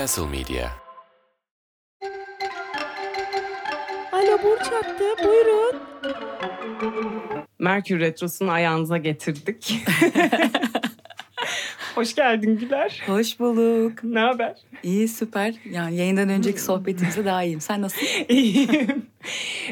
Castle Media. Alo Burç attı. Buyurun. Merkür Retrosu'nu ayağınıza getirdik. Hoş geldin Güler. Hoş bulduk. Ne haber? İyi süper. Yani yayından önceki sohbetimize daha iyiyim. Sen nasılsın? İyiyim.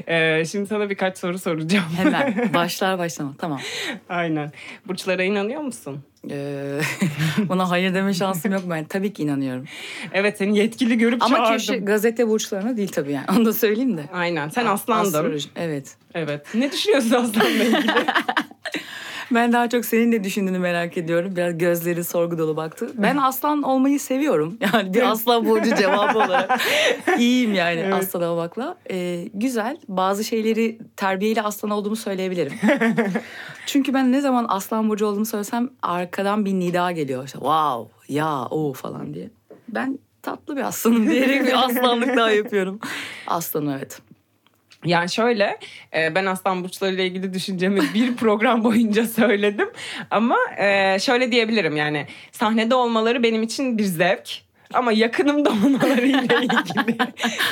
Ee, şimdi sana birkaç soru soracağım. Hemen başlar başlama. Tamam. Aynen. Burçlara inanıyor musun? Ee, buna hayır deme şansım yok ben. Tabii ki inanıyorum. Evet seni yetkili görüp Ama çağırdım. köşe gazete burçlarına değil tabii yani. Onu da söyleyeyim de. Aynen. Sen aslandın. Astroloji, Evet. Evet. Ne düşünüyorsun aslanla ilgili? Ben daha çok senin de düşündüğünü merak ediyorum. Biraz gözleri sorgu dolu baktı. Ben aslan olmayı seviyorum. Yani bir aslan burcu cevabı olarak. İyiyim yani Evet. aslan olmakla. Ee, güzel. Bazı şeyleri terbiyeyle aslan olduğumu söyleyebilirim. Çünkü ben ne zaman aslan burcu olduğumu söylesem arkadan bir nida geliyor. İşte, wow, ya, o falan diye. Ben tatlı bir aslanım diyerek bir aslanlık daha yapıyorum. Aslanım evet. Yani şöyle e, ben aslan burçlarıyla ilgili düşüncemi bir program boyunca söyledim. Ama e, şöyle diyebilirim yani sahnede olmaları benim için bir zevk. Ama yakınımda olmalarıyla ilgili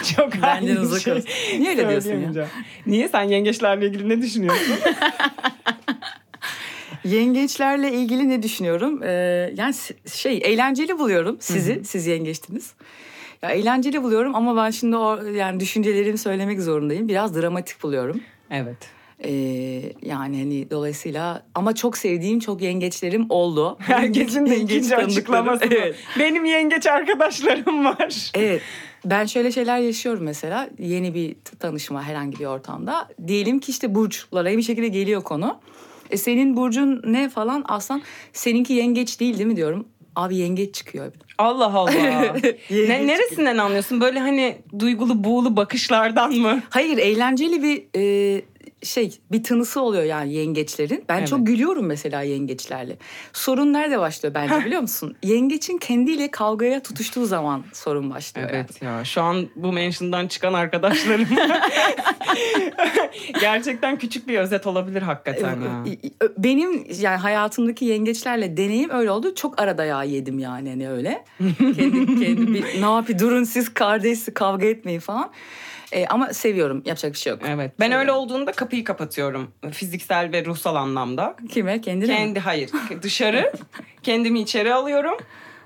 çok Benden uzak şey. Niye öyle diyorsun ya? Niye? Sen yengeçlerle ilgili ne düşünüyorsun? Yengeçlerle ilgili ne düşünüyorum? Ee, yani şey eğlenceli buluyorum sizi. Siz yengeçtiniz. Ya eğlenceli buluyorum ama ben şimdi o yani düşüncelerimi söylemek zorundayım. Biraz dramatik buluyorum. evet. Ee, yani hani dolayısıyla ama çok sevdiğim çok yengeçlerim oldu. Herkesin de Yengeç açıklaması. Evet. Benim yengeç arkadaşlarım var. Evet. Ben şöyle şeyler yaşıyorum mesela yeni bir tanışma herhangi bir ortamda. Diyelim ki işte burçlara bir şekilde geliyor konu. E senin burcun ne falan aslan seninki yengeç değil değil mi diyorum. Abi yengeç çıkıyor. Allah Allah. Ne, neresinden anlıyorsun? Böyle hani duygulu buğulu bakışlardan mı? Hayır eğlenceli bir e, şey bir tınısı oluyor yani yengeçlerin. Ben Evet. çok gülüyorum mesela yengeçlerle. Sorun nerede başlıyor bence biliyor musun? Yengeçin kendiyle kavgaya tutuştuğu zaman sorun başlıyor. yani. Evet ya şu an bu mention'dan çıkan arkadaşlarım gerçekten küçük bir özet olabilir hakikaten ha. Benim yani hayatımdaki yengeçlerle deneyim öyle oldu. Çok arada yağ yedim yani hani öyle. kendi, kendi bir, ne yapayım durun siz kardeşsiz kavga etmeyin falan. E, ama seviyorum yapacak bir şey yok. Evet. Ben Seviyorum. öyle olduğunda kapıyı kapatıyorum. Fiziksel ve ruhsal anlamda. Kime kendine mi? Kendi hayır. Dışarı kendimi içeri alıyorum.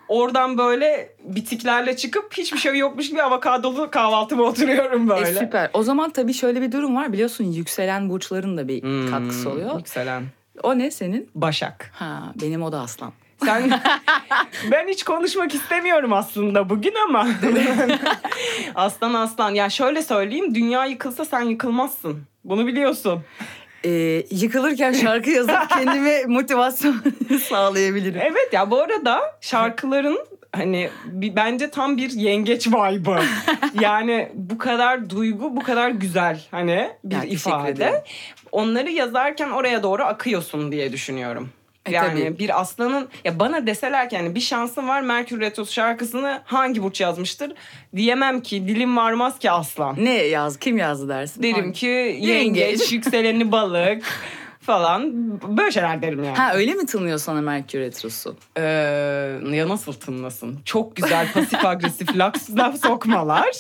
Oradan böyle bitiklerle çıkıp hiçbir şey yokmuş gibi avokadolu kahvaltıma oturuyorum E, böyle. süper. O zaman tabii şöyle bir durum var. Biliyorsun yükselen burçların da bir Hmm, katkısı oluyor. Yükselen. O ne senin? Başak. Ha benim o da aslan. Sen ben hiç konuşmak istemiyorum aslında bugün ama. aslan aslan. Ya şöyle söyleyeyim dünya yıkılsa sen yıkılmazsın. Bunu biliyorsun. Ee, yıkılırken şarkı yazıp kendime motivasyon sağlayabilirim. Evet ya bu arada şarkıların hani bir, bence tam bir yengeç vibe'ı. yani bu kadar duygu, bu kadar güzel hani bir Ya, ifade. Onları yazarken oraya doğru akıyorsun diye düşünüyorum. E, yani tabii. bir aslanın ya bana deseler ki yani bir şansın var Merkür Retrosu şarkısını hangi burç yazmıştır diyemem ki dilim varmaz ki aslan. Ne yaz? Kim yazdı dersin? Derim Hangi? ki yengeç, yükseleni balık falan böyle şeyler derim yani. Ha öyle mi tınlıyor sana Merkür Retrosu? Ee, ya nasıl tınlasın? Çok güzel pasif agresif laf, laf sokmalar.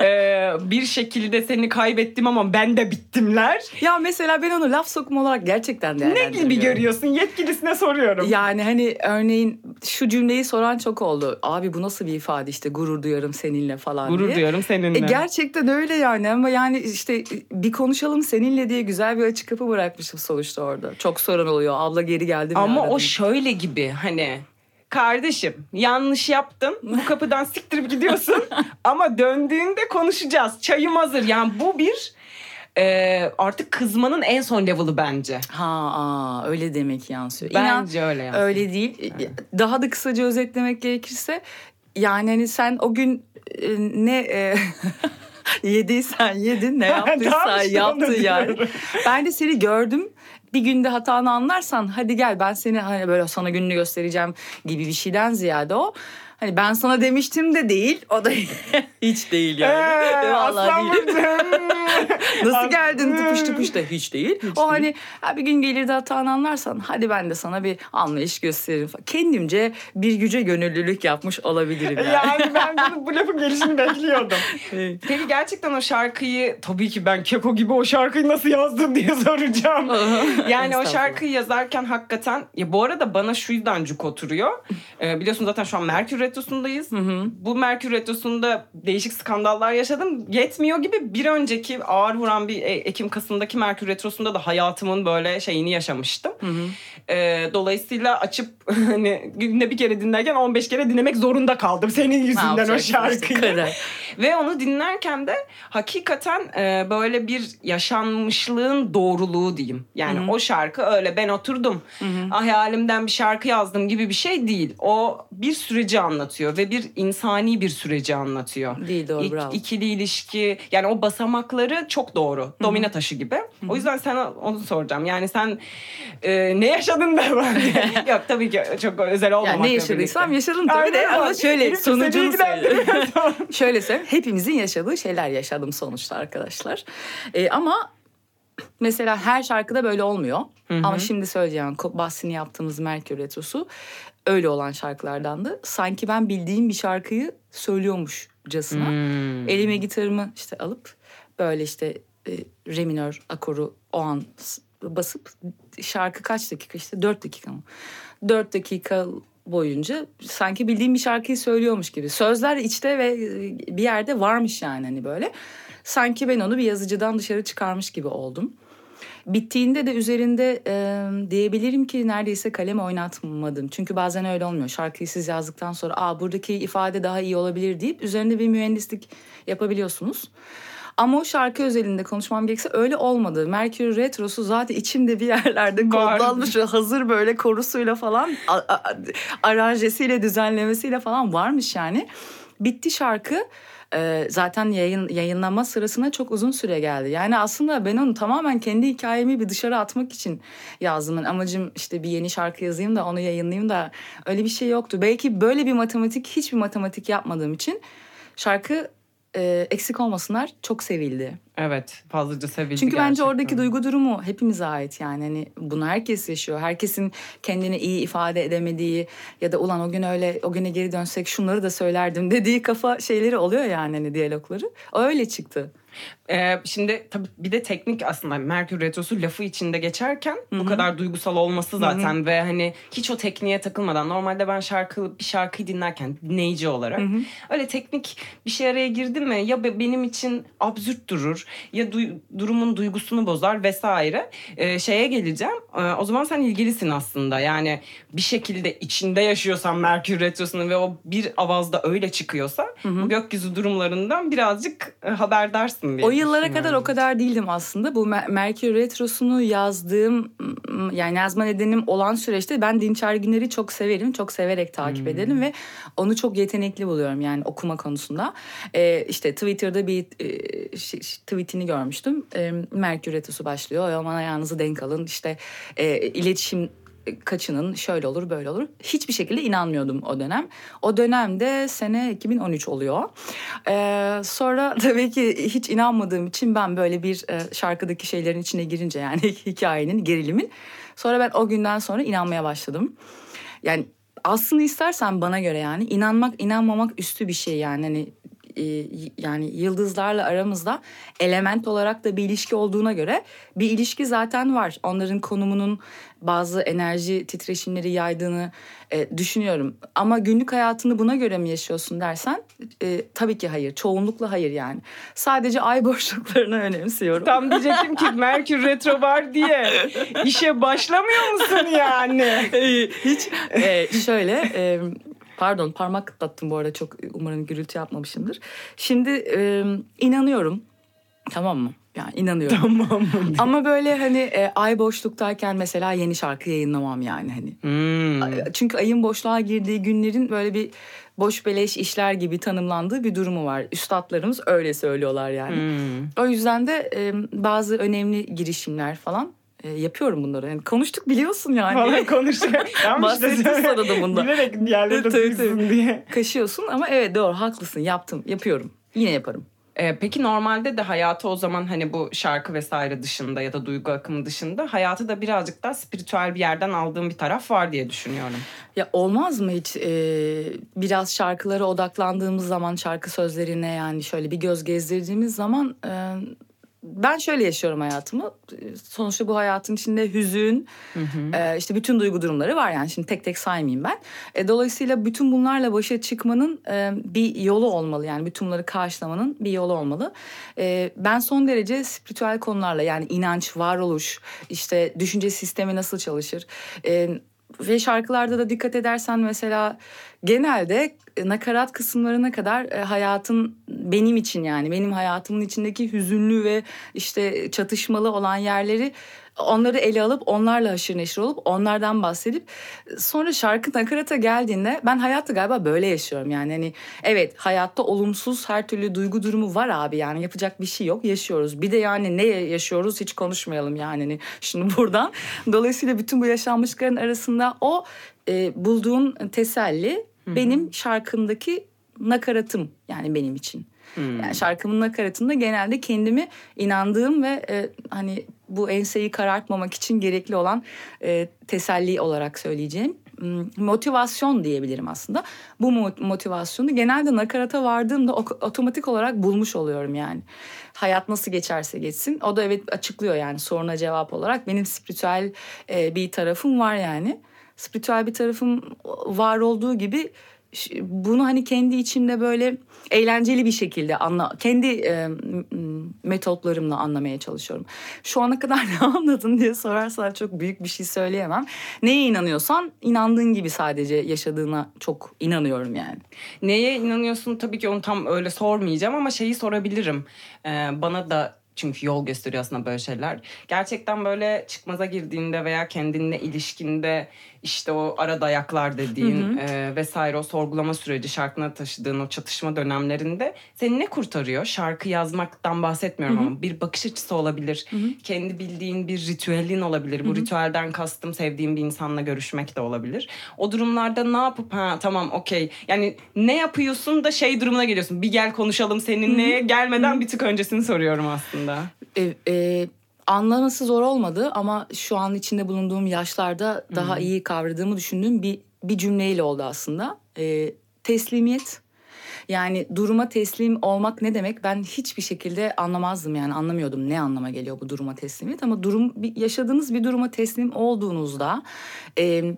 Ee, bir şekilde seni kaybettim ama ben de bittimler. Ya mesela ben onu laf sokma olarak gerçekten Ne değerlendiriyorum. gibi görüyorsun? Yetkilisine soruyorum. Yani hani örneğin şu cümleyi soran çok oldu. Abi bu nasıl bir ifade işte gurur duyarım seninle falan Gurur diye. duyuyorum seninle. E, gerçekten öyle yani ama yani işte bir konuşalım seninle diye güzel bir açık kapı bırakmışım sonuçta orada. Çok sorun oluyor. Abla geri geldi mi? ama o şöyle gibi hani kardeşim yanlış yaptın bu kapıdan siktirip gidiyorsun ama döndüğünde konuşacağız çayım hazır yani bu bir e, artık kızmanın en son level'ı bence Ha aa, öyle demek yansıyor. İnan, bence öyle yani. öyle değil. Daha da kısaca özetlemek gerekirse yani hani sen o gün e, ne e, yediysen yedin ne yaptıysan yaptın yani. Ben de seni gördüm. Bir günde hatanı anlarsan hadi gel ben seni hani böyle sana gününü göstereceğim gibi bir şeyden ziyade o. Hani ben sana demiştim de değil. O da hiç değil yani. Ee, Vallahi değil. Nasıl geldin tıpış tıpış da hiç değil. o değil. hani ha, bir gün gelir de hatanı anlarsan hadi ben de sana bir anlayış gösteririm. Kendimce bir güce gönüllülük yapmış olabilirim yani. yani ben bunu, bu lafın gelişini bekliyordum. Evet. Peki gerçekten o şarkıyı tabii ki ben Keko gibi o şarkıyı nasıl yazdım diye soracağım. yani o şarkıyı yazarken hakikaten ya bu arada bana şu yüzden cuk oturuyor. Ee, biliyorsun zaten şu an Merkür Retrosu'ndayız. Bu Merkür Retrosu'nda değişik skandallar yaşadım. Yetmiyor gibi bir önceki ağır vuran bir e- Ekim Kasım'daki Merkür Retrosu'nda da hayatımın böyle şeyini yaşamıştım. Ee, dolayısıyla açıp hani günde bir kere dinlerken 15 kere dinlemek zorunda kaldım senin yüzünden o şarkıyı. Ve onu dinlerken de hakikaten e, böyle bir yaşanmışlığın doğruluğu diyeyim. Yani o şarkı öyle ben oturdum ah hayalimden bir şarkı yazdım gibi bir şey değil. O bir süreci anlatıyor ve bir insani bir süreci anlatıyor. Değil, doğru, İk- bravo. İkili ilişki yani o basamakları çok doğru. Domino taşı gibi. O yüzden sana onu soracağım. Yani sen e, ne yaşadın da ben- Yok tabii ki çok özel olmamakla Yani ne yaşadıysam birlikte. yaşadım tabii de ama şöyle sonucunu söyleyeyim. şöyle söyleyeyim. Hepimizin yaşadığı şeyler yaşadım sonuçta arkadaşlar. Ee, ama mesela her şarkıda böyle olmuyor. Ama şimdi söyleyeceğim bahsini yaptığımız Merkür Retrosu öyle olan şarkılardandı. Sanki ben bildiğim bir şarkıyı söylüyormuşcasına. Elime gitarımı işte alıp böyle işte e, re minör akoru o an basıp şarkı kaç dakika işte 4 dakika mı? 4 dakika boyunca sanki bildiğim bir şarkıyı söylüyormuş gibi. Sözler içte ve e, bir yerde varmış yani hani böyle. Sanki ben onu bir yazıcıdan dışarı çıkarmış gibi oldum. Bittiğinde de üzerinde e, diyebilirim ki neredeyse kalem oynatmadım. Çünkü bazen öyle olmuyor. Şarkıyı siz yazdıktan sonra Aa, buradaki ifade daha iyi olabilir deyip üzerinde bir mühendislik yapabiliyorsunuz. Ama o şarkı özelinde konuşmam gerekirse öyle olmadı. Merkür Retrosu zaten içimde bir yerlerde kodlanmış ve hazır böyle korusuyla falan aranjesiyle düzenlemesiyle falan varmış yani. Bitti şarkı. Ee, zaten yayın yayınlama sırasına çok uzun süre geldi. Yani aslında ben onu tamamen kendi hikayemi bir dışarı atmak için yazdım. Amacım işte bir yeni şarkı yazayım da onu yayınlayayım da öyle bir şey yoktu. Belki böyle bir matematik hiçbir matematik yapmadığım için şarkı e, eksik olmasınlar çok sevildi. Evet fazlaca sevildi Çünkü bence gerçekten. oradaki duygu durumu hepimize ait yani. Hani bunu herkes yaşıyor. Herkesin kendini iyi ifade edemediği ya da ulan o gün öyle o güne geri dönsek şunları da söylerdim dediği kafa şeyleri oluyor yani hani diyalogları. O öyle çıktı. Ee, şimdi tabii bir de teknik aslında Merkür Retrosu lafı içinde geçerken bu kadar duygusal olması zaten ve hani hiç o tekniğe takılmadan normalde ben şarkı bir şarkıyı dinlerken dinleyici olarak öyle teknik bir şey araya girdi mi ya be- benim için absürt durur ya duy- durumun duygusunu bozar vesaire. Ee, şeye geleceğim. Ee, o zaman sen ilgilisin aslında. Yani bir şekilde içinde yaşıyorsan Merkür Retrosu'nu ve o bir avazda öyle çıkıyorsa bu gökyüzü durumlarından birazcık e, haberdarsın diye O yıllara kadar o kadar değildim aslında. Bu Mer- Merkür Retrosu'nu yazdığım yani yazma nedenim olan süreçte ben Dinçer Günler'i çok severim. Çok severek takip ederim ve onu çok yetenekli buluyorum yani okuma konusunda. Ee, işte Twitter'da bir e, tweetini görmüştüm. Ee, Merkür Retrosu başlıyor. Aman ayağınızı denk alın. İşte e, iletişim kaçının şöyle olur böyle olur. Hiçbir şekilde inanmıyordum o dönem. O dönemde sene 2013 oluyor. Ee, sonra tabii ki hiç inanmadığım için ben böyle bir e, şarkıdaki şeylerin içine girince yani hikayenin, gerilimin. Sonra ben o günden sonra inanmaya başladım. Yani aslında istersen bana göre yani inanmak inanmamak üstü bir şey yani hani e, yani yıldızlarla aramızda element olarak da bir ilişki olduğuna göre bir ilişki zaten var. Onların konumunun bazı enerji titreşimleri yaydığını e, düşünüyorum. Ama günlük hayatını buna göre mi yaşıyorsun dersen e, tabii ki hayır. Çoğunlukla hayır yani. Sadece ay boşluklarını önemsiyorum. Tam diyecektim ki Merkür Retro var diye işe başlamıyor musun yani? E, Hiç e, şöyle e, pardon parmak kıtlattım bu arada çok umarım gürültü yapmamışımdır. Şimdi e, inanıyorum tamam mı? Yani inanıyorum. Tamam mı? Ama böyle hani e, ay boşluktayken mesela yeni şarkı yayınlamam yani hani. Hmm. Çünkü ayın boşluğa girdiği günlerin böyle bir boş beleş işler gibi tanımlandığı bir durumu var. Üstadlarımız öyle söylüyorlar yani. Hmm. O yüzden de e, bazı önemli girişimler falan e, yapıyorum bunları. Yani konuştuk biliyorsun yani. Falan konuştuk. Tamam Bahsettim sana da bundan. Bilerek yerlerde duysun diye. Kaşıyorsun ama evet doğru haklısın yaptım yapıyorum. Yine yaparım. Ee, peki normalde de hayatı o zaman hani bu şarkı vesaire dışında ya da duygu akımı dışında hayatı da birazcık daha spiritüel bir yerden aldığım bir taraf var diye düşünüyorum. Ya olmaz mı hiç e, biraz şarkılara odaklandığımız zaman şarkı sözlerine yani şöyle bir göz gezdirdiğimiz zaman e, ben şöyle yaşıyorum hayatımı. Sonuçta bu hayatın içinde hüzün, e, işte bütün duygu durumları var yani şimdi tek tek saymayayım ben. E, dolayısıyla bütün bunlarla başa çıkmanın e, bir yolu olmalı yani bütün bunları karşılamanın bir yolu olmalı. E, ben son derece spiritüel konularla yani inanç, varoluş, işte düşünce sistemi nasıl çalışır... E, ve şarkılarda da dikkat edersen mesela genelde nakarat kısımlarına kadar e, hayatın benim için yani benim hayatımın içindeki hüzünlü ve işte çatışmalı olan yerleri onları ele alıp onlarla haşır neşir olup onlardan bahsedip sonra şarkı nakarata geldiğinde ben hayatı galiba böyle yaşıyorum yani. Hani evet hayatta olumsuz her türlü duygu durumu var abi yani yapacak bir şey yok yaşıyoruz. Bir de yani ne yaşıyoruz hiç konuşmayalım yani hani şimdi buradan. Dolayısıyla bütün bu yaşanmışlıkların arasında o e, bulduğun teselli benim şarkımdaki nakaratım yani benim için. Yani şarkımın nakaratında genelde kendimi inandığım ve e, hani bu enseyi karartmamak için gerekli olan e, teselli olarak söyleyeceğim m, motivasyon diyebilirim aslında. Bu mo- motivasyonu genelde nakarata vardığımda otomatik olarak bulmuş oluyorum yani. Hayat nasıl geçerse geçsin. O da evet açıklıyor yani soruna cevap olarak. Benim spiritüel e, bir tarafım var yani. Spiritüel bir tarafım var olduğu gibi bunu hani kendi içimde böyle eğlenceli bir şekilde anla kendi e, metotlarımla anlamaya çalışıyorum. Şu ana kadar ne anladın diye sorarsan çok büyük bir şey söyleyemem. Neye inanıyorsan inandığın gibi sadece yaşadığına çok inanıyorum yani. Neye inanıyorsun tabii ki onu tam öyle sormayacağım ama şeyi sorabilirim. Ee, bana da çünkü yol gösteriyor aslında böyle şeyler. Gerçekten böyle çıkmaza girdiğinde veya kendinle ilişkinde işte o ara dayaklar dediğin e, vesaire o sorgulama süreci şarkına taşıdığın o çatışma dönemlerinde seni ne kurtarıyor? Şarkı yazmaktan bahsetmiyorum ama bir bakış açısı olabilir. Kendi bildiğin bir ritüelin olabilir. Bu ritüelden kastım sevdiğim bir insanla görüşmek de olabilir. O durumlarda ne yapıp ha tamam okey yani ne yapıyorsun da şey durumuna geliyorsun. Bir gel konuşalım seninle gelmeden bir tık öncesini soruyorum aslında. E, e, anlaması zor olmadı ama şu an içinde bulunduğum yaşlarda daha iyi kavradığımı düşündüğüm bir bir cümleyle oldu aslında. E, teslimiyet. Yani duruma teslim olmak ne demek ben hiçbir şekilde anlamazdım yani anlamıyordum ne anlama geliyor bu duruma teslimiyet ama durum yaşadığınız bir duruma teslim olduğunuzda e,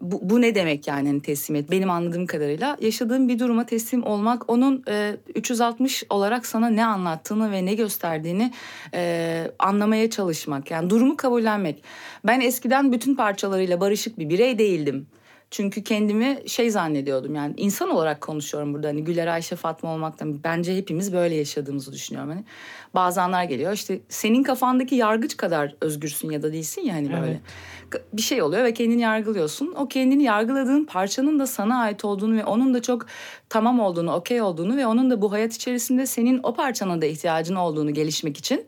bu, bu ne demek yani hani teslimiyet benim anladığım kadarıyla yaşadığın bir duruma teslim olmak onun e, 360 olarak sana ne anlattığını ve ne gösterdiğini e, anlamaya çalışmak. Yani durumu kabullenmek. Ben eskiden bütün parçalarıyla barışık bir birey değildim. Çünkü kendimi şey zannediyordum yani insan olarak konuşuyorum burada. Hani Güler Ayşe Fatma olmaktan bence hepimiz böyle yaşadığımızı düşünüyorum. Hani bazı anlar geliyor işte senin kafandaki yargıç kadar özgürsün ya da değilsin ya hani böyle bir şey oluyor ve kendini yargılıyorsun. O kendini yargıladığın parçanın da sana ait olduğunu ve onun da çok tamam olduğunu okey olduğunu ve onun da bu hayat içerisinde senin o parçana da ihtiyacın olduğunu gelişmek için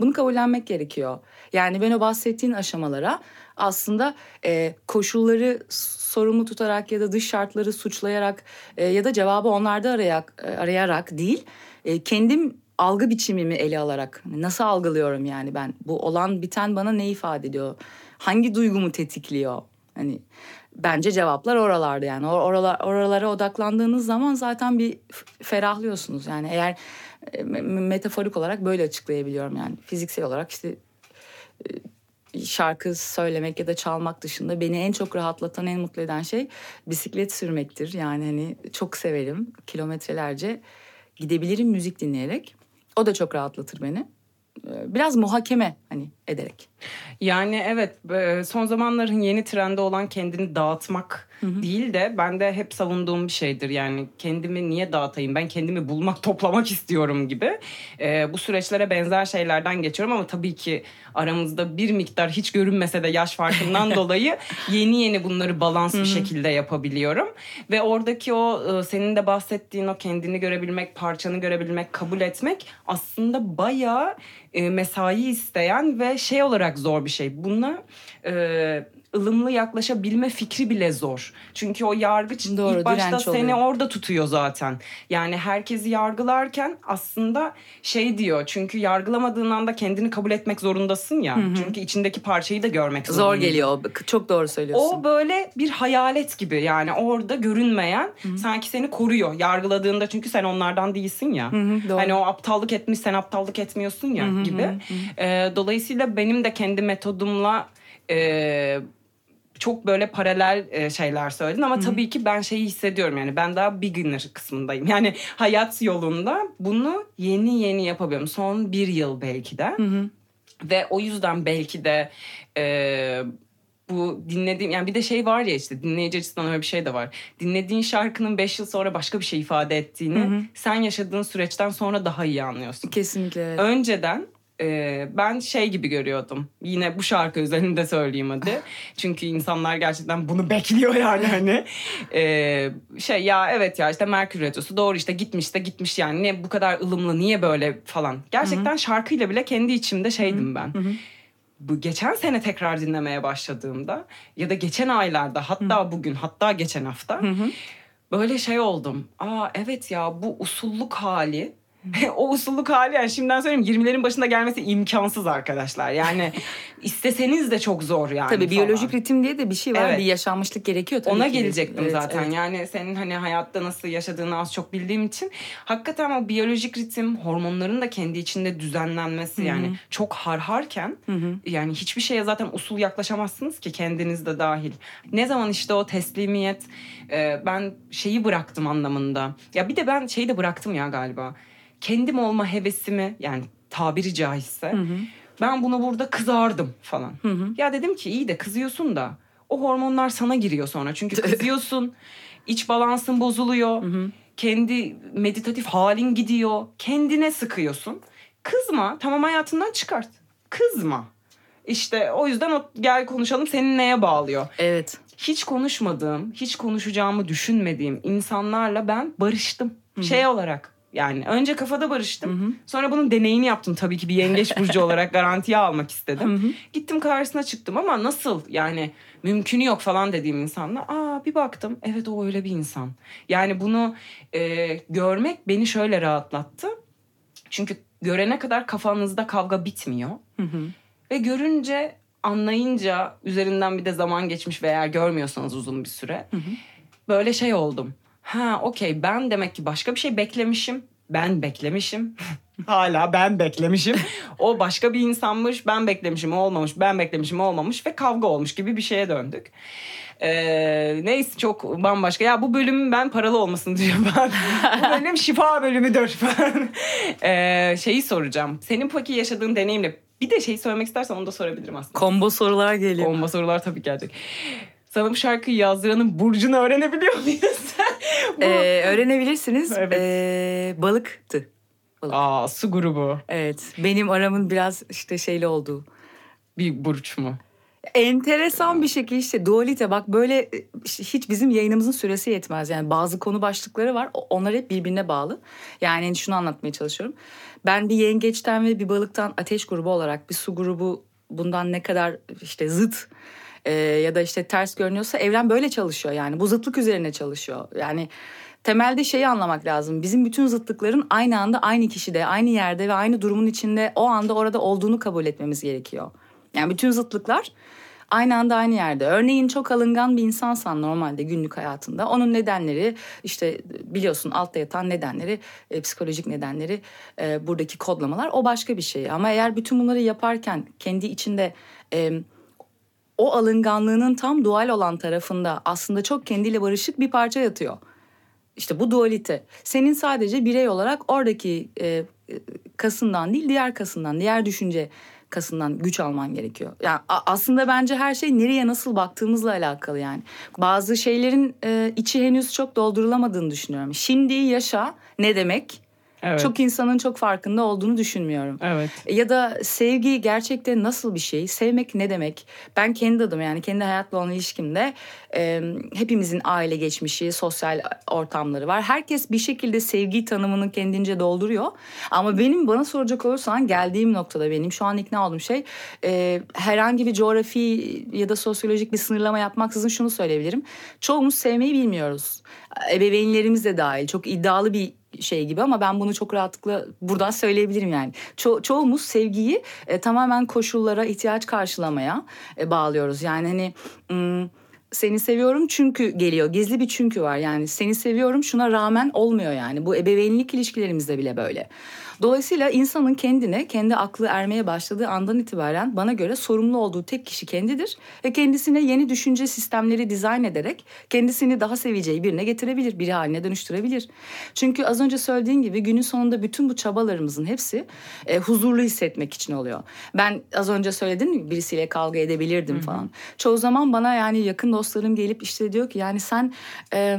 bunu kabullenmek gerekiyor. Yani ben o bahsettiğin aşamalara aslında e, koşulları sorumlu tutarak ya da dış şartları suçlayarak e, ya da cevabı onlarda arayarak, e, arayarak değil e, kendim algı biçimimi ele alarak nasıl algılıyorum yani ben? Bu olan biten bana ne ifade ediyor hangi duygumu tetikliyor hani bence cevaplar oralarda yani oralar oralara odaklandığınız zaman zaten bir ferahlıyorsunuz yani eğer e, metaforik olarak böyle açıklayabiliyorum yani fiziksel olarak işte şarkı söylemek ya da çalmak dışında beni en çok rahatlatan, en mutlu eden şey bisiklet sürmektir. Yani hani çok severim. Kilometrelerce gidebilirim müzik dinleyerek. O da çok rahatlatır beni. Biraz muhakeme hani ederek. Yani evet son zamanların yeni trendi olan kendini dağıtmak hı hı. değil de ben de hep savunduğum bir şeydir. Yani kendimi niye dağıtayım ben kendimi bulmak toplamak istiyorum gibi. Ee, bu süreçlere benzer şeylerden geçiyorum ama tabii ki aramızda bir miktar hiç görünmese de yaş farkından dolayı yeni yeni bunları balans bir şekilde yapabiliyorum. Ve oradaki o senin de bahsettiğin o kendini görebilmek, parçanı görebilmek, kabul etmek aslında bayağı e, mesai isteyen ve şey olarak zor bir şey. Buna e, ılımlı yaklaşabilme fikri bile zor. Çünkü o yargıç Doğru, ilk başta seni oluyor. orada tutuyor zaten. Yani herkesi yargılarken aslında şey diyor. Çünkü yargılamadığın anda kendini kabul etmek zorundasın ya. Çünkü içindeki parçayı da görmek Zor zorundasın. geliyor. Çok doğru söylüyorsun. O böyle bir hayalet gibi yani orada görünmeyen sanki seni koruyor yargıladığında çünkü sen onlardan değilsin ya. hı, doğru. hani o aptallık etmiş sen aptallık etmiyorsun ya gibi. Ee, dolayısıyla benim de kendi metodumla e, çok böyle paralel e, şeyler söyledin ama tabii ki ben şeyi hissediyorum yani ben daha beginner kısmındayım. Yani hayat yolunda bunu yeni yeni yapabiliyorum. Son bir yıl belki de. Ve o yüzden belki de e, bu dinlediğim yani bir de şey var ya işte dinleyici açısından öyle bir şey de var. Dinlediğin şarkının 5 yıl sonra başka bir şey ifade ettiğini sen yaşadığın süreçten sonra daha iyi anlıyorsun. Kesinlikle. evet. Önceden e, ben şey gibi görüyordum. Yine bu şarkı üzerinde söyleyeyim hadi. Çünkü insanlar gerçekten bunu bekliyor yani hani. E, şey ya evet ya işte Merkür Retrosu doğru işte gitmiş de gitmiş yani. Ne bu kadar ılımlı niye böyle falan. Gerçekten şarkıyla bile kendi içimde şeydim ben. Bu geçen sene tekrar dinlemeye başladığımda ya da geçen aylarda hatta bugün hatta geçen hafta böyle şey oldum. Aa evet ya bu usulluk hali o usulluk hali yani şimdiden söyleyeyim 20'lerin başında gelmesi imkansız arkadaşlar. Yani isteseniz de çok zor yani. Tabii falan. biyolojik ritim diye de bir şey var. Evet. Bir yaşanmışlık gerekiyor tabii Ona ki gelecektim Evet, zaten. evet. Yani senin hani hayatta nasıl yaşadığını az çok bildiğim için hakikaten o biyolojik ritim hormonların da kendi içinde düzenlenmesi yani çok harharken yani hiçbir şeye zaten usul yaklaşamazsınız ki kendiniz de dahil. Ne zaman işte o teslimiyet e, ben şeyi bıraktım anlamında. Ya bir de ben şeyi de bıraktım ya galiba. Kendim olma hevesimi yani tabiri caizse ben buna burada kızardım falan. Ya dedim ki iyi de kızıyorsun da o hormonlar sana giriyor sonra. Çünkü kızıyorsun, iç balansın bozuluyor. Kendi meditatif halin gidiyor. Kendine sıkıyorsun. Kızma, tamam hayatından çıkart. Kızma. İşte o yüzden o gel konuşalım senin neye bağlıyor? Evet. hiç konuşmadığım, hiç konuşacağımı düşünmediğim insanlarla ben barıştım. Şey olarak yani önce kafada barıştım. Sonra bunun deneyini yaptım tabii ki bir yengeç burcu olarak garantiye almak istedim. Gittim karşısına çıktım ama nasıl yani mümkünü yok falan dediğim insanla aa bir baktım evet o öyle bir insan. Yani bunu e, görmek beni şöyle rahatlattı. Çünkü görene kadar kafanızda kavga bitmiyor. Ve görünce anlayınca üzerinden bir de zaman geçmiş ve eğer görmüyorsanız uzun bir süre böyle şey oldum. Ha okey ben demek ki başka bir şey beklemişim. Ben beklemişim. Hala ben beklemişim. O başka bir insanmış. Ben beklemişim o olmamış. Ben beklemişim o olmamış. Ve kavga olmuş gibi bir şeye döndük. Ee, neyse çok bambaşka. Ya bu bölümün ben paralı olmasını diyorum ben. bu bölüm şifa bölümüdür. Ee, şeyi soracağım. Senin peki yaşadığın deneyimle bir de şey söylemek istersen onu da sorabilirim aslında. Kombo sorular geliyor. Bomba sorular tabii gelecek. Sana bu şarkıyı yazdıranın burcunu öğrenebiliyor muyuz? Bu- Ee, öğrenebilirsiniz. Evet. Ee, balıktı. Aa su grubu. Evet. Benim aramın biraz işte şeyli olduğu. Bir burç mu? Enteresan bir şekilde işte dualite bak böyle e, hiç bizim yayınımızın süresi yetmez. Yani bazı konu başlıkları var. Onlar hep birbirine bağlı. Yani şunu anlatmaya çalışıyorum. Ben bir yengeçten ve bir balıktan ateş grubu olarak bir su grubu bundan ne kadar işte zıt e, ya da işte ters görünüyorsa evren böyle çalışıyor yani. Bu zıtlık üzerine çalışıyor. Yani temelde şeyi anlamak lazım. Bizim bütün zıtlıkların aynı anda aynı kişide, aynı yerde ve aynı durumun içinde o anda orada olduğunu kabul etmemiz gerekiyor. Yani bütün zıtlıklar aynı anda aynı yerde. Örneğin çok alıngan bir insansan normalde günlük hayatında onun nedenleri işte biliyorsun altta yatan nedenleri, e, psikolojik nedenleri, e, buradaki kodlamalar o başka bir şey. Ama eğer bütün bunları yaparken kendi içinde e, o alınganlığının tam dual olan tarafında aslında çok kendiyle barışık bir parça yatıyor. İşte bu dualite. Senin sadece birey olarak oradaki e, e, kasından değil diğer kasından, diğer düşünce kasından güç alman gerekiyor. Yani aslında bence her şey nereye nasıl baktığımızla alakalı yani. Bazı şeylerin e, içi henüz çok doldurulamadığını düşünüyorum. Şimdi yaşa ne demek? Evet. Çok insanın çok farkında olduğunu düşünmüyorum. Evet. Ya da sevgi gerçekten nasıl bir şey? Sevmek ne demek? Ben kendi adım yani kendi hayatla olan ilişkimde e, hepimizin aile geçmişi, sosyal ortamları var. Herkes bir şekilde sevgi tanımını kendince dolduruyor. Ama benim bana soracak olursan geldiğim noktada benim şu an ikna olduğum şey e, herhangi bir coğrafi ya da sosyolojik bir sınırlama yapmaksızın şunu söyleyebilirim. Çoğumuz sevmeyi bilmiyoruz. Ebeveynlerimiz de dahil. Çok iddialı bir şey gibi ama ben bunu çok rahatlıkla buradan söyleyebilirim yani. Ço- çoğumuz sevgiyi e, tamamen koşullara ihtiyaç karşılamaya e, bağlıyoruz. Yani hani ım, seni seviyorum çünkü geliyor. Gizli bir çünkü var. Yani seni seviyorum şuna rağmen olmuyor yani. Bu ebeveynlik ilişkilerimizde bile böyle. Dolayısıyla insanın kendine, kendi aklı ermeye başladığı andan itibaren bana göre sorumlu olduğu tek kişi kendidir. Ve kendisine yeni düşünce sistemleri dizayn ederek kendisini daha seveceği birine getirebilir, biri haline dönüştürebilir. Çünkü az önce söylediğin gibi günün sonunda bütün bu çabalarımızın hepsi e, huzurlu hissetmek için oluyor. Ben az önce söyledim birisiyle kavga edebilirdim falan. Çoğu zaman bana yani yakın dostlarım gelip işte diyor ki yani sen... E,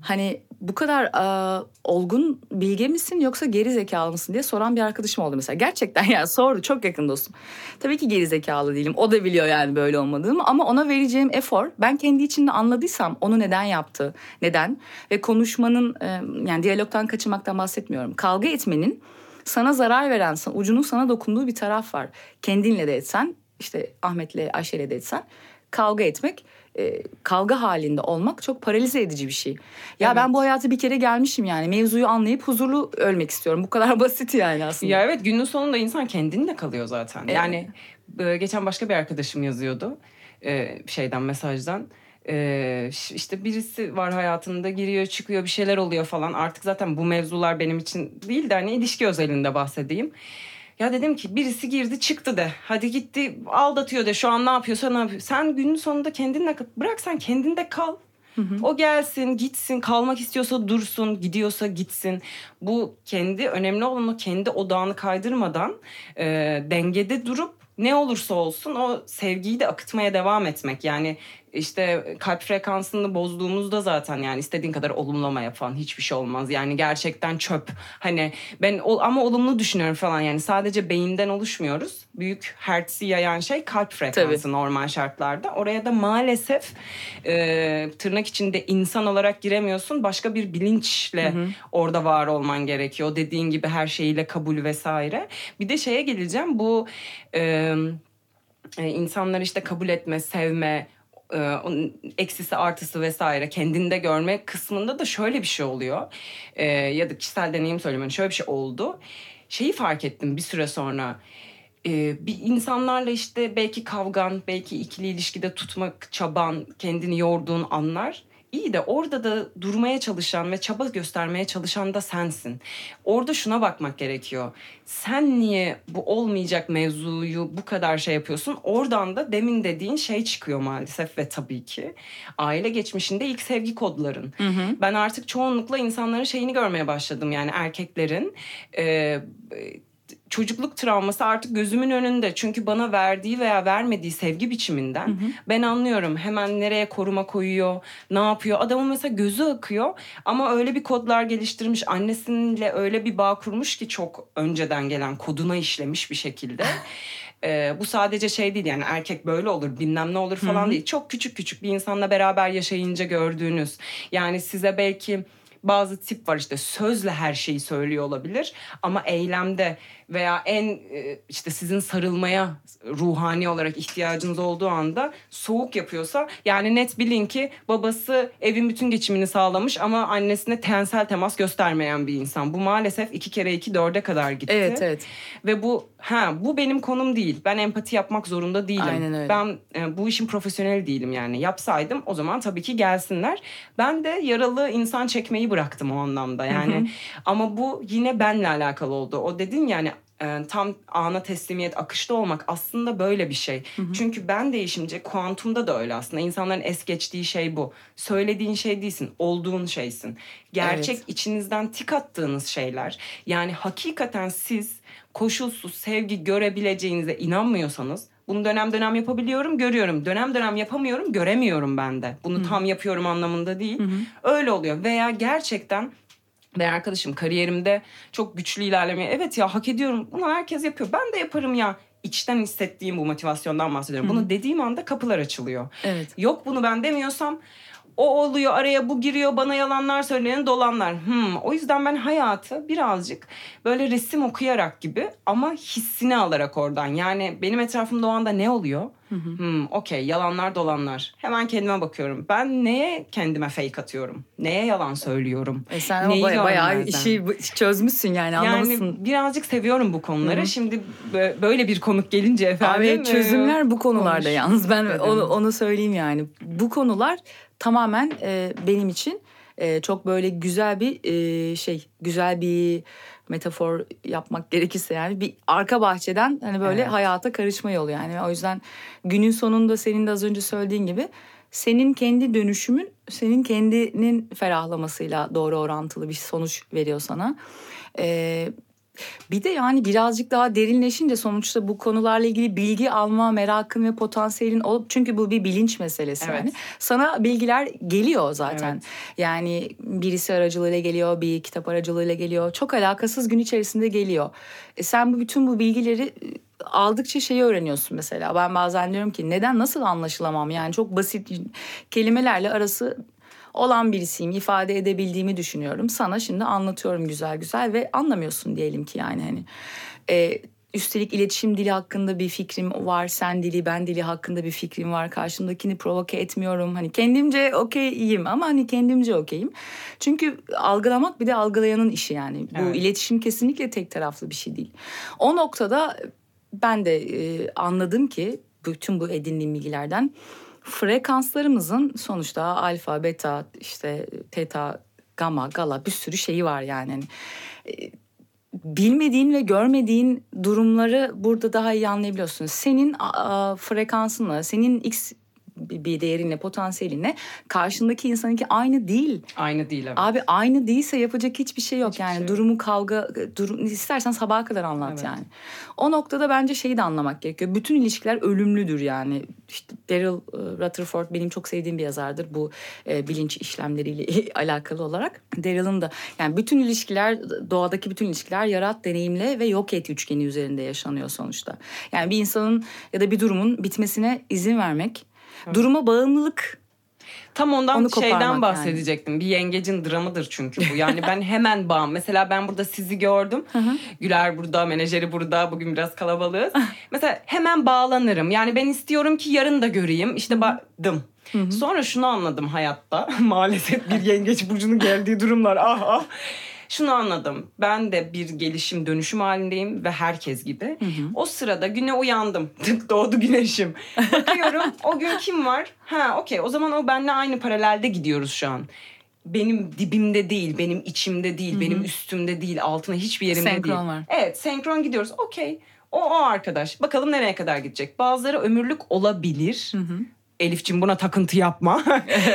hani bu kadar e, olgun bilge misin yoksa geri zekalı mısın diye soran bir arkadaşım oldu mesela. Gerçekten yani sordu çok yakın dostum. Tabii ki geri zekalı değilim. O da biliyor yani böyle olmadığımı ama ona vereceğim efor ben kendi içinde anladıysam onu neden yaptı, neden ve konuşmanın e, yani diyalogtan kaçırmaktan bahsetmiyorum. Kavga etmenin sana zarar veren, ucunun sana dokunduğu bir taraf var. Kendinle de etsen, işte Ahmet'le Ayşe'yle de etsen kavga etmek e, kavga halinde olmak çok paralize edici bir şey. Ya evet. ben bu hayatı bir kere gelmişim yani mevzuyu anlayıp huzurlu ölmek istiyorum. Bu kadar basit yani aslında. Ya evet günün sonunda insan kendinle kalıyor zaten. Evet. Yani e, geçen başka bir arkadaşım yazıyordu e, şeyden mesajdan. Ee, işte birisi var hayatında giriyor çıkıyor bir şeyler oluyor falan artık zaten bu mevzular benim için değil de hani ilişki özelinde bahsedeyim. Ya dedim ki birisi girdi çıktı de. Hadi gitti aldatıyor de şu an ne yapıyorsa ne yapıyor. Sen günün sonunda kendinle bırak sen kendinde kal. Hı hı. O gelsin, gitsin, kalmak istiyorsa dursun, gidiyorsa gitsin. Bu kendi önemli olan o kendi odağını kaydırmadan e, dengede durup ne olursa olsun o sevgiyi de akıtmaya devam etmek. Yani işte kalp frekansını bozduğumuzda zaten yani istediğin kadar olumlama yapan hiçbir şey olmaz. Yani gerçekten çöp. Hani ben ama olumlu düşünüyorum falan yani sadece beyinden oluşmuyoruz. Büyük hertzi yayan şey kalp frekansı Tabii. normal şartlarda. Oraya da maalesef e, tırnak içinde insan olarak giremiyorsun. Başka bir bilinçle hı hı. orada var olman gerekiyor. Dediğin gibi her şeyiyle kabul vesaire. Bir de şeye geleceğim bu e, insanları işte kabul etme, sevme, e, eksisi artısı vesaire kendinde görme kısmında da şöyle bir şey oluyor. E, ya da kişisel deneyim söyleyeyim. Şöyle bir şey oldu. Şeyi fark ettim bir süre sonra. E, bir insanlarla işte belki kavgan, belki ikili ilişkide tutmak çaban, kendini yorduğun anlar İyi de orada da durmaya çalışan ve çaba göstermeye çalışan da sensin. Orada şuna bakmak gerekiyor. Sen niye bu olmayacak mevzuyu bu kadar şey yapıyorsun? Oradan da demin dediğin şey çıkıyor maalesef ve tabii ki. Aile geçmişinde ilk sevgi kodların. Hı hı. Ben artık çoğunlukla insanların şeyini görmeye başladım. Yani erkeklerin... E, çocukluk travması artık gözümün önünde. Çünkü bana verdiği veya vermediği sevgi biçiminden hı hı. ben anlıyorum hemen nereye koruma koyuyor, ne yapıyor. Adamın mesela gözü akıyor ama öyle bir kodlar geliştirmiş, annesiyle öyle bir bağ kurmuş ki çok önceden gelen koduna işlemiş bir şekilde. Ee, bu sadece şey değil yani erkek böyle olur bilmem ne olur falan Hı-hı. değil. Çok küçük küçük bir insanla beraber yaşayınca gördüğünüz. Yani size belki bazı tip var işte sözle her şeyi söylüyor olabilir ama eylemde veya en e, işte sizin sarılmaya ruhani olarak ihtiyacınız olduğu anda soğuk yapıyorsa yani net bilin ki babası evin bütün geçimini sağlamış ama annesine tensel temas göstermeyen bir insan. Bu maalesef iki kere iki dörde kadar gitti. Evet evet. Ve bu ha bu benim konum değil. Ben empati yapmak zorunda değilim. Aynen öyle. Ben e, bu işin profesyoneli değilim yani. Yapsaydım o zaman tabii ki gelsinler. Ben de yaralı insan çekmeyi bıraktım o anlamda yani. Ama bu yine benle alakalı oldu. O dedin yani tam ana teslimiyet akışta olmak aslında böyle bir şey. Hı hı. Çünkü ben değişimce kuantumda da öyle aslında. İnsanların es geçtiği şey bu. Söylediğin şey değilsin, olduğun şeysin. Gerçek evet. içinizden tik attığınız şeyler. Yani hakikaten siz koşulsuz sevgi görebileceğinize inanmıyorsanız bunu dönem dönem yapabiliyorum, görüyorum. Dönem dönem yapamıyorum, göremiyorum ben de. Bunu Hı. tam yapıyorum anlamında değil. Hı hı. Öyle oluyor. Veya gerçekten Ve arkadaşım kariyerimde çok güçlü ilerlemeye evet ya hak ediyorum bunu herkes yapıyor ben de yaparım ya içten hissettiğim bu motivasyondan bahsediyorum. Bunu dediğim anda kapılar açılıyor. Evet. Yok bunu ben demiyorsam o oluyor araya bu giriyor bana yalanlar söyleyen dolanlar. Hmm, o yüzden ben hayatı birazcık böyle resim okuyarak gibi ama hissini alarak oradan. Yani benim etrafımda o anda ne oluyor? Hmm, Okey yalanlar dolanlar. Hemen kendime bakıyorum. Ben neye kendime fake atıyorum? Neye yalan söylüyorum? E sen Neyi baya- bayağı görmezden? işi çözmüşsün yani anlamışsın. Yani birazcık seviyorum bu konuları. Şimdi bö- böyle bir konuk gelince efendim. Abi çözümler e, bu konularda konuş yalnız ben onu, onu söyleyeyim yani. Bu konular tamamen e, benim için e, çok böyle güzel bir e, şey, güzel bir metafor yapmak gerekirse yani bir arka bahçeden hani böyle Evet. hayata karışma yolu yani. O yüzden günün sonunda senin de az önce söylediğin gibi senin kendi dönüşümün senin kendinin ferahlamasıyla doğru orantılı bir sonuç veriyor sana. Ee, bir de yani birazcık daha derinleşince sonuçta bu konularla ilgili bilgi alma merakın ve potansiyelin olup çünkü bu bir bilinç meselesi Evet. yani. Sana bilgiler geliyor zaten. Evet. Yani birisi aracılığıyla geliyor, bir kitap aracılığıyla geliyor. Çok alakasız gün içerisinde geliyor. E sen bu bütün bu bilgileri e, aldıkça şeyi öğreniyorsun mesela. Ben bazen diyorum ki neden nasıl anlaşılamam? Yani çok basit kelimelerle arası olan birisiyim. ifade edebildiğimi düşünüyorum. Sana şimdi anlatıyorum güzel güzel ve anlamıyorsun diyelim ki yani hani. E, üstelik iletişim dili hakkında bir fikrim var. Sen dili, ben dili hakkında bir fikrim var. Karşımdakini provoke etmiyorum. Hani kendimce okeyim ama hani kendimce okeyim. Çünkü algılamak bir de algılayanın işi yani. Bu Evet. iletişim kesinlikle tek taraflı bir şey değil. O noktada ben de e, anladım ki bütün bu edindiğim bilgilerden frekanslarımızın sonuçta alfa, beta, işte teta, gamma, gala bir sürü şeyi var yani. Hani, e, bilmediğin ve görmediğin durumları burada daha iyi anlayabiliyorsun. Senin frekansınla, senin x bir değerinle, potansiyelinle karşındaki insanınki aynı değil. Aynı değil evet. Abi aynı değilse yapacak hiçbir şey yok. Hiçbir yani şey yok. durumu kavga, durum, istersen sabaha kadar anlat Evet. yani. O noktada bence şeyi de anlamak gerekiyor. Bütün ilişkiler ölümlüdür yani. İşte Daryl e, Rutherford benim çok sevdiğim bir yazardır bu e, bilinç işlemleriyle alakalı olarak. Daryl'ın da yani bütün ilişkiler doğadaki bütün ilişkiler yarat, deneyimle ve yok et üçgeni üzerinde yaşanıyor sonuçta. Yani bir insanın ya da bir durumun bitmesine izin vermek, duruma bağımlılık Tam ondan Onu şeyden yani. bahsedecektim. Bir yengecin dramıdır çünkü bu. Yani ben hemen bağım. Mesela ben burada sizi gördüm. Güler burada, menajeri burada. Bugün biraz kalabalığız. Mesela hemen bağlanırım. Yani ben istiyorum ki yarın da göreyim. İşte baktım. Sonra şunu anladım hayatta. Maalesef bir yengeç burcunun geldiği durumlar. Ah ah. Şunu anladım. Ben de bir gelişim dönüşüm halindeyim ve herkes gibi. O sırada güne uyandım. Tık doğdu güneşim. Bakıyorum o gün kim var? Ha okey o zaman o benimle aynı paralelde gidiyoruz şu an. Benim dibimde değil, benim içimde değil, benim üstümde değil, altına hiçbir yerimde Senkron değil. var. Evet senkron gidiyoruz. Okey. O, o arkadaş. Bakalım nereye kadar gidecek. Bazıları ömürlük olabilir. Elif'cim buna takıntı yapma.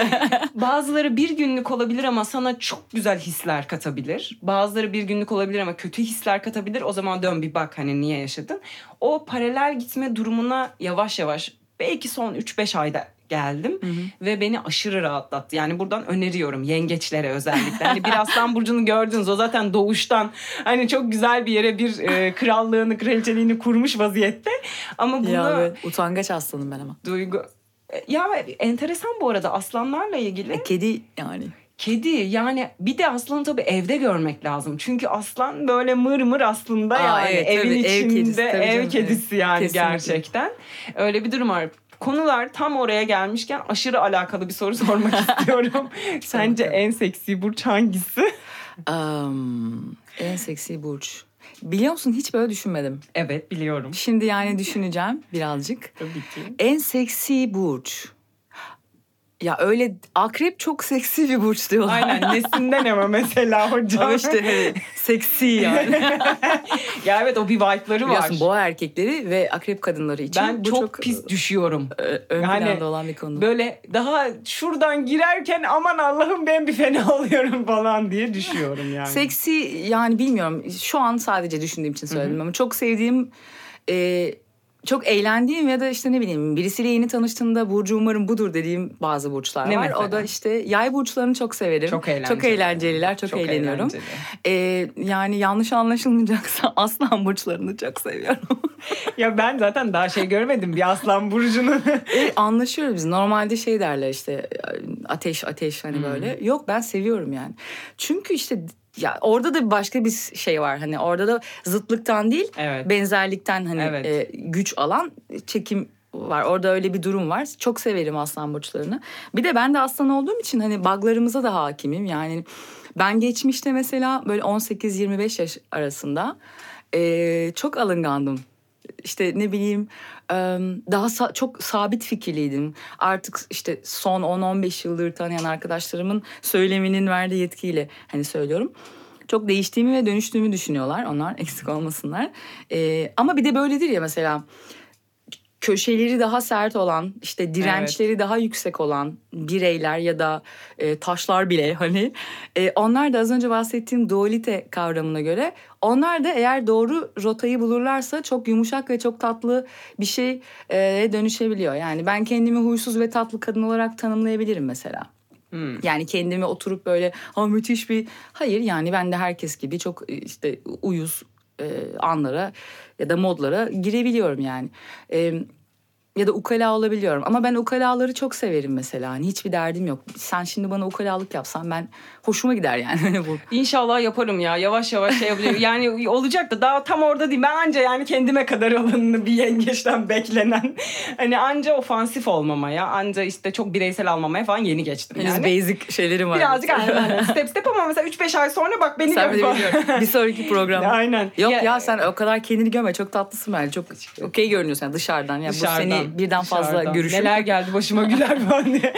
Bazıları bir günlük olabilir ama sana çok güzel hisler katabilir. Bazıları bir günlük olabilir ama kötü hisler katabilir. O zaman dön bir bak hani niye yaşadın. O paralel gitme durumuna yavaş yavaş belki son 3-5 ayda geldim ve beni aşırı rahatlattı. Yani buradan öneriyorum yengeçlere özellikle. Hani bir aslan burcunu gördünüz o zaten doğuştan hani çok güzel bir yere bir e, krallığını, kraliçeliğini kurmuş vaziyette. Ama bunu ya evet, utangaç aslanım ben ama. duygu ya enteresan bu arada aslanlarla ilgili. E, kedi yani. Kedi yani bir de aslanı tabii evde görmek lazım. Çünkü aslan böyle mır mır aslında Aa, yani evet, evin tabii, ev içinde kedisi, tabii ev canım, kedisi yani Kesinlikle. gerçekten. Öyle bir durum var. Konular tam oraya gelmişken aşırı alakalı bir soru sormak istiyorum. Sence en seksi burç hangisi? Um, en seksi burç. Biliyor musun hiç böyle düşünmedim. Evet biliyorum. Şimdi yani düşüneceğim birazcık. Tabii ki. En seksi burç. Ya öyle akrep çok seksi bir burç diyorlar. Aynen nesinden ama mesela hocam. Ama işte evet, seksi yani. ya evet o bir vibe'ları var. Biliyorsun boğa erkekleri ve akrep kadınları için ben bu çok, çok, pis düşüyorum. e, ön Yani planda olan bir konu. Böyle daha şuradan girerken aman Allah'ım ben bir fena oluyorum falan diye düşüyorum yani. Seksi yani bilmiyorum şu an sadece düşündüğüm için söyledim ama çok sevdiğim e, çok eğlendiğim ya da işte ne bileyim birisiyle yeni tanıştığımda Burcu umarım budur dediğim bazı burçlar Ne var. mesela? O da işte yay burçlarını çok severim. Çok eğlenceli. Çok eğlenceliler, çok, Çok eğleniyorum. eğlenceli. Ee, yani yanlış anlaşılmayacaksa aslan burçlarını çok seviyorum. Ya ben zaten daha şey görmedim bir aslan burcunu. E, anlaşıyoruz biz. Normalde şey derler işte ateş ateş hani böyle. Yok ben seviyorum yani. Çünkü işte ya orada da başka bir şey var hani orada da zıtlıktan değil Evet. benzerlikten hani Evet. e, güç alan çekim var. Orada öyle bir durum var. Çok severim aslan burçlarını. Bir de ben de aslan olduğum için hani buglarımıza da hakimim. Yani ben geçmişte mesela böyle 18-25 yaş arasında e, çok alıngandım. İşte ne bileyim daha sa- çok sabit fikirliydim. Artık işte son 10-15 yıldır tanıyan arkadaşlarımın söyleminin verdiği yetkiyle hani söylüyorum. Çok değiştiğimi ve dönüştüğümü düşünüyorlar. Onlar eksik olmasınlar. E, ama bir de böyledir ya mesela köşeleri daha sert olan, işte dirençleri daha yüksek olan bireyler ya da e, taşlar bile hani e, onlar da az önce bahsettiğim dualite kavramına göre onlar da eğer doğru rotayı bulurlarsa çok yumuşak ve çok tatlı bir şeye dönüşebiliyor. Yani ben kendimi huysuz ve tatlı kadın olarak tanımlayabilirim mesela. Yani kendimi oturup böyle ha müthiş bir hayır yani ben de herkes gibi çok e, işte uyuz e, anlara ya da modlara girebiliyorum yani. E, ya da ukala olabiliyorum. Ama ben ukalaları çok severim mesela. Hani hiçbir derdim yok. Sen şimdi bana ukalalık yapsan ben hoşuma gider yani. Hani. İnşallah yaparım ya. Yavaş yavaş şey yapıyor. Yani olacak da daha tam orada değil. Ben anca yani kendime kadar olanını bir yengeçten beklenen. Hani anca ofansif olmamaya, anca işte çok bireysel almamaya falan yeni geçtim Henüz yani. basic şeylerim var. Birazcık aynen. Step step ama mesela 3-5 ay sonra bak beni Sen gör. Bir sonraki program. Aynen. Yok Ya- ya, sen o kadar kendini görme. Çok tatlısın bence. Çok okey görünüyorsun yani dışarıdan. Ya bu seni birden fazla dışarıdan. görüşüm. Neler geldi başıma güler. Aynen.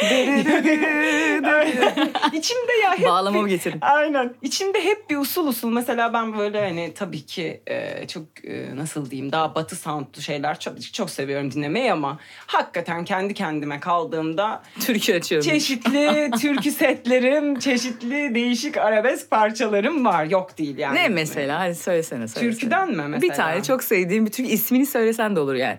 İçimde ya hep Bağlamamı bir- getirin. Aynen. İçimde hep bir usul usul. Mesela ben böyle hani tabii ki e, çok e, nasıl diyeyim daha batı soundlu şeyler çok çok seviyorum dinlemeyi ama hakikaten kendi kendime kaldığımda Türkiye açıyorum. çeşitli türkü setlerim, çeşitli değişik arabesk parçalarım var. Yok değil yani. ne mesela? Hadi söylesene. söylesene. Türküden mi mesela? Bir tane çok sevdiğim bir türkü ismini söylesen de olur yani.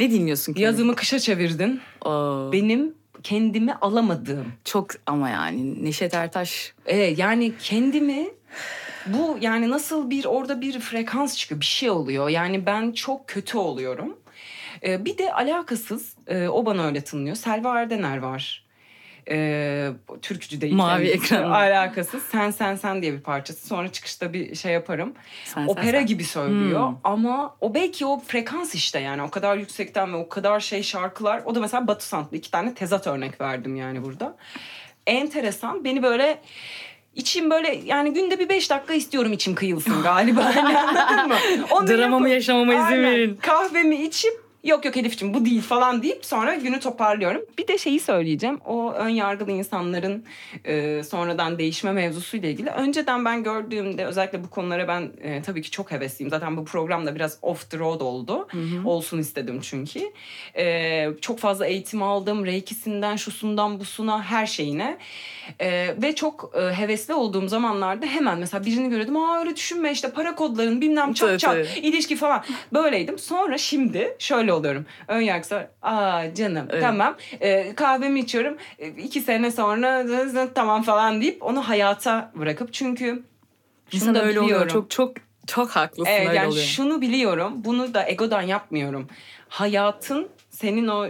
Ne dinliyorsun ki? Yazımı kışa çevirdin. Oo, Benim kendimi alamadığım çok ama yani Neşet Ertaş Ee, yani kendimi bu yani nasıl bir orada bir frekans çıkıyor bir şey oluyor. Yani ben çok kötü oluyorum. Ee, bir de alakasız e, o bana öyle tınlıyor. Selva Erdener var. Ee, türkücü değil. Mavi kendisi. ekran. Alakasız. Sen sen sen diye bir parçası. Sonra çıkışta bir şey yaparım. Sen, sen, Opera sen. gibi söylüyor Hmm. ama o belki o frekans işte yani o kadar yüksekten ve o kadar şey şarkılar. O da mesela Batı Santlı iki tane tezat örnek verdim yani burada. Enteresan beni böyle içim böyle yani günde bir beş dakika istiyorum içim kıyılsın galiba. Yani anladın mı? Onu Dramamı yaşamama izin verin. Kahvemi içip yok yok Elif'ciğim bu değil falan deyip sonra günü toparlıyorum. Bir de şeyi söyleyeceğim. O ön yargılı insanların e, sonradan değişme mevzusuyla ilgili. Önceden ben gördüğümde özellikle bu konulara ben e, tabii ki çok hevesliyim. Zaten bu program da biraz off the road oldu. Olsun istedim çünkü. E, çok fazla eğitim aldım. Reikisinden, şusundan, busuna her şeyine. E, ve çok e, hevesli olduğum zamanlarda hemen mesela birini görüyordum. Aa öyle düşünme işte para kodların bilmem çat çat ilişki falan. Böyleydim. Sonra şimdi şöyle oluyorum. Ön yargısı aa canım Evet. tamam e, kahvemi içiyorum. E, iki sene sonra tamam falan deyip onu hayata bırakıp çünkü şunu İnsan da öyle oluyor. biliyorum. Çok çok çok haklısın Evet, öyle yani oluyor. şunu biliyorum. Bunu da egodan yapmıyorum. Hayatın senin o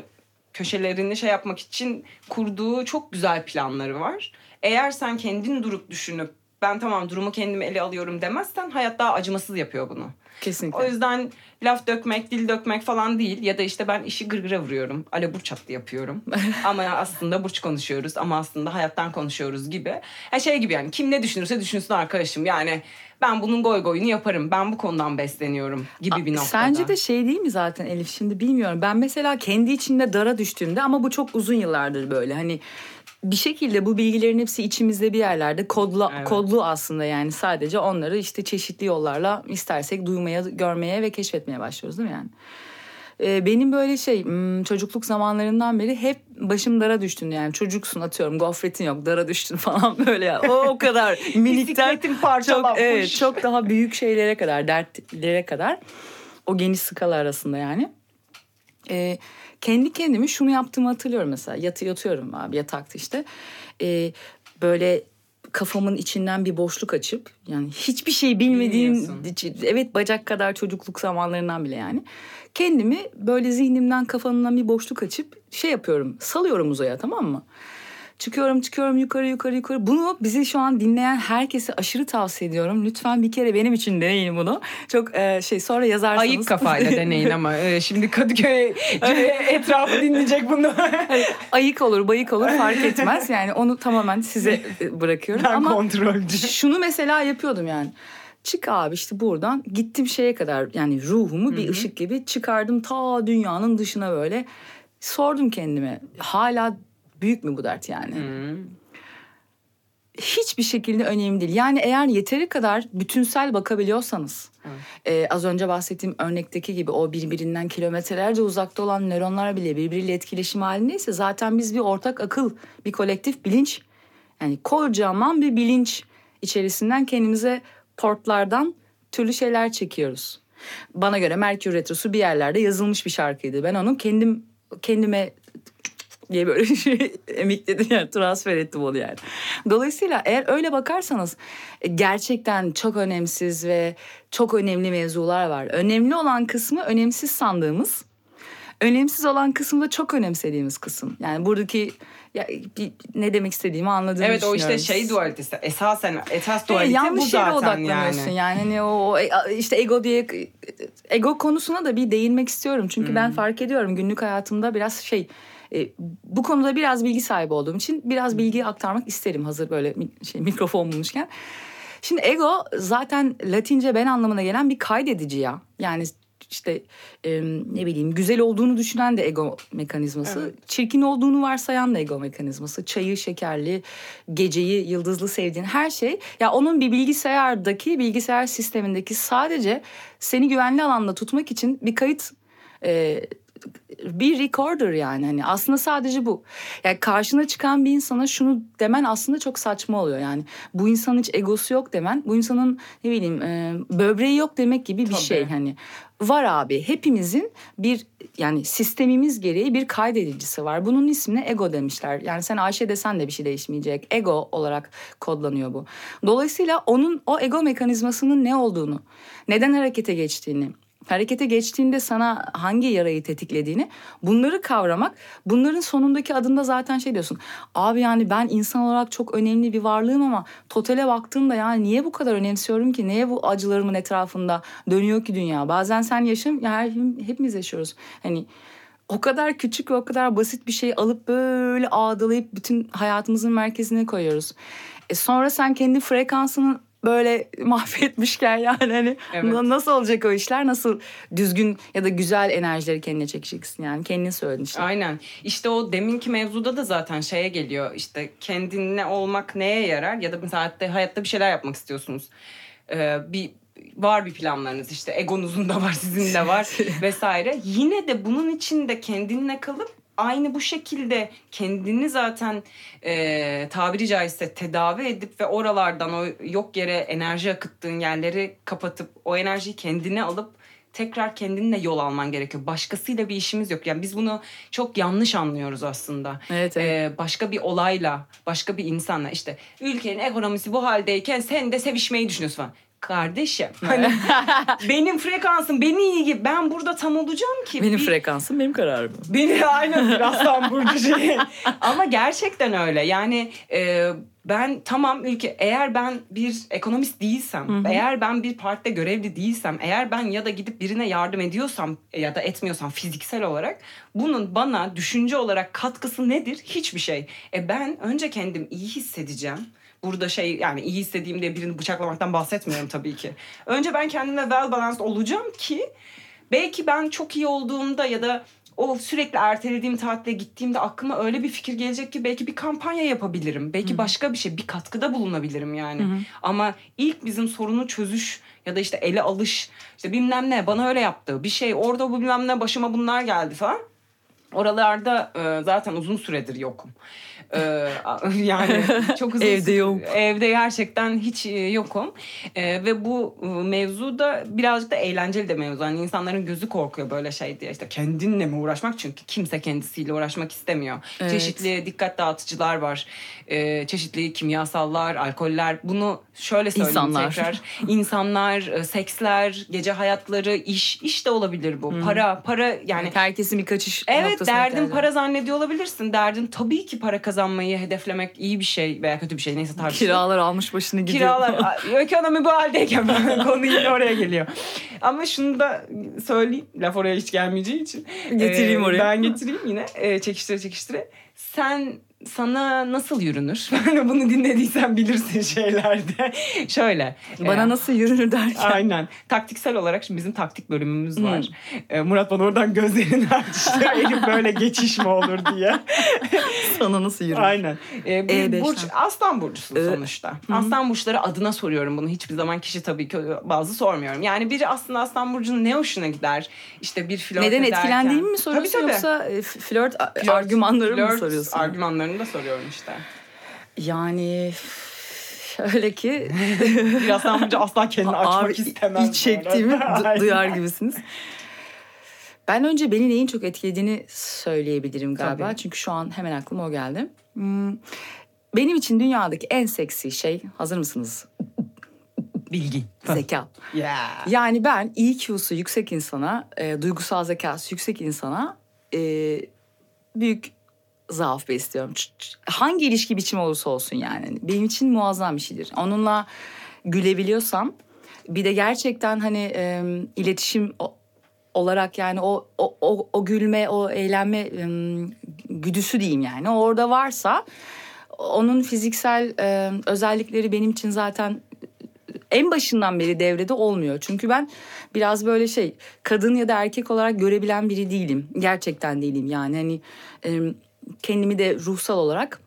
köşelerini şey yapmak için kurduğu çok güzel planları var. Eğer sen kendin durup düşünüp ben tamam durumu kendim ele alıyorum demezsen hayat daha acımasız yapıyor bunu. Kesinlikle. O yüzden laf dökmek, dil dökmek falan değil. Ya da işte ben işi gırgıra vuruyorum. Ale burç attı yapıyorum. ama aslında burç konuşuyoruz. Ama aslında hayattan konuşuyoruz gibi. Ha şey gibi yani kim ne düşünürse düşünsün arkadaşım. Yani ben bunun goy goyunu yaparım. Ben bu konudan besleniyorum gibi bir noktada. Sence de şey değil mi zaten Elif şimdi bilmiyorum. Ben mesela kendi içinde dara düştüğümde ama bu çok uzun yıllardır böyle. Hani bir şekilde bu bilgilerin hepsi içimizde bir yerlerde kodlu Evet. kodlu aslında yani sadece onları işte çeşitli yollarla istersek duymaya, görmeye ve keşfetmeye başlıyoruz değil mi yani? Ee, benim böyle şey hmm, çocukluk zamanlarından beri hep başım dara düştün yani çocuksun atıyorum gofretin yok dara düştün falan böyle ya. O, o kadar minikten çok, evet, çok daha büyük şeylere kadar dertlere kadar o geniş skala arasında yani. e, kendi kendime şunu yaptığımı hatırlıyorum mesela. Yatı yatıyorum abi yatakta işte. E, böyle kafamın içinden bir boşluk açıp yani hiçbir şey bilmediğim evet bacak kadar çocukluk zamanlarından bile yani kendimi böyle zihnimden kafamdan bir boşluk açıp şey yapıyorum salıyorum uzaya tamam mı? Çıkıyorum çıkıyorum yukarı yukarı yukarı. Bunu bizi şu an dinleyen herkese aşırı tavsiye ediyorum. Lütfen bir kere benim için deneyin bunu. Çok e, şey sonra yazarsanız. Ayık kafayla deneyin ama e, şimdi Kadıköy etrafı dinleyecek bunu. Ayık olur bayık olur fark etmez. Yani onu tamamen size e, bırakıyorum. ben Ama kontrolcü. şunu mesela yapıyordum yani. Çık abi işte buradan gittim şeye kadar yani ruhumu bir ışık gibi çıkardım ta dünyanın dışına böyle. Sordum kendime hala büyük mü bu dert yani? Hiçbir şekilde önemli değil. Yani eğer yeteri kadar bütünsel bakabiliyorsanız e, az önce bahsettiğim örnekteki gibi o birbirinden kilometrelerce uzakta olan nöronlar bile birbiriyle etkileşim halindeyse zaten biz bir ortak akıl, bir kolektif bilinç yani kocaman bir bilinç içerisinden kendimize portlardan türlü şeyler çekiyoruz. Bana göre Merkür Retrosu bir yerlerde yazılmış bir şarkıydı. Ben onu kendim kendime diye böyle şey emikledim yani transfer ettim onu yani. Dolayısıyla eğer öyle bakarsanız e, gerçekten çok önemsiz ve çok önemli mevzular var. Önemli olan kısmı önemsiz sandığımız, önemsiz olan kısmı da çok önemsediğimiz kısım. Yani buradaki ya, bir, ne demek istediğimi anladığını Evet o işte düşünüyorum. şey dualitesi. Esasen esas Evet, dualite yanlış bu yere zaten odaklanıyorsun yani. yani. Hani o e, işte ego diye ego konusuna da bir değinmek istiyorum. Çünkü ben fark ediyorum günlük hayatımda biraz şey e, bu konuda biraz bilgi sahibi olduğum için biraz bilgi aktarmak isterim hazır böyle şey mikrofon bulmuşken. Şimdi ego zaten Latince ben anlamına gelen bir kaydedici ya. Yani işte e, ne bileyim güzel olduğunu düşünen de ego mekanizması. Evet. Çirkin olduğunu varsayan da ego mekanizması. Çayı şekerli, geceyi yıldızlı sevdiğin her şey. Ya onun bir bilgisayardaki bilgisayar sistemindeki sadece seni güvenli alanda tutmak için bir kayıt e, bir recorder yani hani aslında sadece bu. Yani karşına çıkan bir insana şunu demen aslında çok saçma oluyor yani. Bu insanın hiç egosu yok demen, bu insanın ne bileyim e, böbreği yok demek gibi bir Tabii. şey hani. Var abi hepimizin bir yani sistemimiz gereği bir kaydedicisi var. Bunun ismine ego demişler. Yani sen Ayşe desen de bir şey değişmeyecek. Ego olarak kodlanıyor bu. Dolayısıyla onun o ego mekanizmasının ne olduğunu, neden harekete geçtiğini, harekete geçtiğinde sana hangi yarayı tetiklediğini bunları kavramak bunların sonundaki adında zaten şey diyorsun abi yani ben insan olarak çok önemli bir varlığım ama totale baktığımda yani niye bu kadar önemsiyorum ki? Neye bu acılarımın etrafında dönüyor ki dünya? Bazen sen yaşam ya her, hepimiz yaşıyoruz. Hani o kadar küçük ve o kadar basit bir şey alıp böyle ağdalayıp bütün hayatımızın merkezine koyuyoruz. E sonra sen kendi frekansını böyle mahvetmişken yani hani Evet. na- nasıl olacak o işler? Nasıl düzgün ya da güzel enerjileri kendine çekeceksin yani kendin söyledin işte. Aynen. İşte o deminki mevzuda da zaten şeye geliyor. İşte kendine olmak neye yarar? Ya da mesela hayatta, hayatta bir şeyler yapmak istiyorsunuz. Ee, bir var bir planlarınız işte egonuzun da var sizin de var vesaire. Yine de bunun içinde kendinle kalıp aynı bu şekilde kendini zaten e, tabiri caizse tedavi edip ve oralardan o yok yere enerji akıttığın yerleri kapatıp o enerjiyi kendine alıp tekrar kendinle yol alman gerekiyor. Başkasıyla bir işimiz yok. Yani biz bunu çok yanlış anlıyoruz aslında. Evet, evet. Ee, başka bir olayla, başka bir insanla işte ülkenin ekonomisi bu haldeyken sen de sevişmeyi düşünüyorsun falan. Kardeşim hani benim frekansım beni iyi gibi ben burada tam olacağım ki. Benim Bir- frekansım benim kararım. Beni aynen aslan burcu şey. Ama gerçekten öyle. Yani e, ben tamam ülke eğer ben bir ekonomist değilsem, eğer ben bir partide görevli değilsem, eğer ben ya da gidip birine yardım ediyorsam ya da etmiyorsam fiziksel olarak bunun bana düşünce olarak katkısı nedir? Hiçbir şey. E ben önce kendim iyi hissedeceğim. Burada şey yani iyi istediğim diye birini bıçaklamaktan bahsetmiyorum tabii ki. Önce ben kendimle well balanced olacağım ki belki ben çok iyi olduğumda ya da o sürekli ertelediğim tatile gittiğimde aklıma öyle bir fikir gelecek ki belki bir kampanya yapabilirim. Belki başka bir şey, bir katkıda bulunabilirim yani. Ama ilk bizim sorunu çözüş ya da işte ele alış, işte bilmem ne bana öyle yaptı. Bir şey orada bu bilmem ne başıma bunlar geldi falan. Oralarda e, zaten uzun süredir yokum. Ee, yani çok uzun evde yok. Evde gerçekten hiç e, yokum. Ee, ve bu e, mevzu da birazcık da eğlenceli de mevzu. Hani insanların gözü korkuyor böyle şey diye. İşte kendinle mi uğraşmak? Çünkü kimse kendisiyle uğraşmak istemiyor. Evet. Çeşitli dikkat dağıtıcılar var. Ee, çeşitli kimyasallar, alkoller. Bunu şöyle söyleyeyim İnsanlar. tekrar. İnsanlar, e, seksler, gece hayatları, iş. iş de olabilir bu. Hmm. Para, para yani. Evet, herkesin bir kaçış Evet derdin para zannediyor olabilirsin. Derdin tabii ki para kazan kazanmayı hedeflemek iyi bir şey veya kötü bir şey neyse tartışılır. Kiralar almış başını gidiyor. Kiralar ekonomi bu haldeyken konu yine oraya geliyor. Ama şunu da söyleyeyim laf oraya hiç gelmeyeceği için. Getireyim ee, oraya. Ben getireyim yine e, çekiştire çekiştire. Sen sana nasıl yürünür? Bunu dinlediysen bilirsin şeylerde. Şöyle. Bana e, nasıl yürünür derken. Aynen. Taktiksel olarak şimdi bizim taktik bölümümüz var. Hmm. E, Murat bana oradan gözlerini açtı. Elif böyle geçiş mi olur diye. sana nasıl yürünür? Aynen. E, bir e burç, aslan burcusun e, sonuçta. Hı. Aslan burçları adına soruyorum bunu. Hiçbir zaman kişi tabii ki bazı sormuyorum. Yani biri aslında aslan burcunun ne hoşuna gider? İşte bir flört Neden ederken. etkilendiğimi mi soruyorsun tabii, tabii. yoksa e, flört, flört argümanları flört, mı soruyorsun? argümanlarını da soruyorum işte. Yani şöyle ki biraz önce asla kendini açmak istemem. İç çektiğimi du- duyar gibisiniz. Ben önce beni neyin çok etkilediğini söyleyebilirim galiba. Tabii. Çünkü şu an hemen aklıma o geldi. Hmm. Benim için dünyadaki en seksi şey hazır mısınız? Bilgi. Zeka. Yeah. Yani ben EQ'su yüksek insana, e, duygusal zekası yüksek insana e, büyük zaaf besliyorum. Hangi ilişki biçimi olursa olsun yani. Benim için muazzam bir şeydir. Onunla gülebiliyorsam bir de gerçekten hani e, iletişim olarak yani o, o, o, o gülme, o eğlenme e, güdüsü diyeyim yani. Orada varsa onun fiziksel e, özellikleri benim için zaten en başından beri devrede olmuyor. Çünkü ben biraz böyle şey kadın ya da erkek olarak görebilen biri değilim. Gerçekten değilim yani hani e, kendimi de ruhsal olarak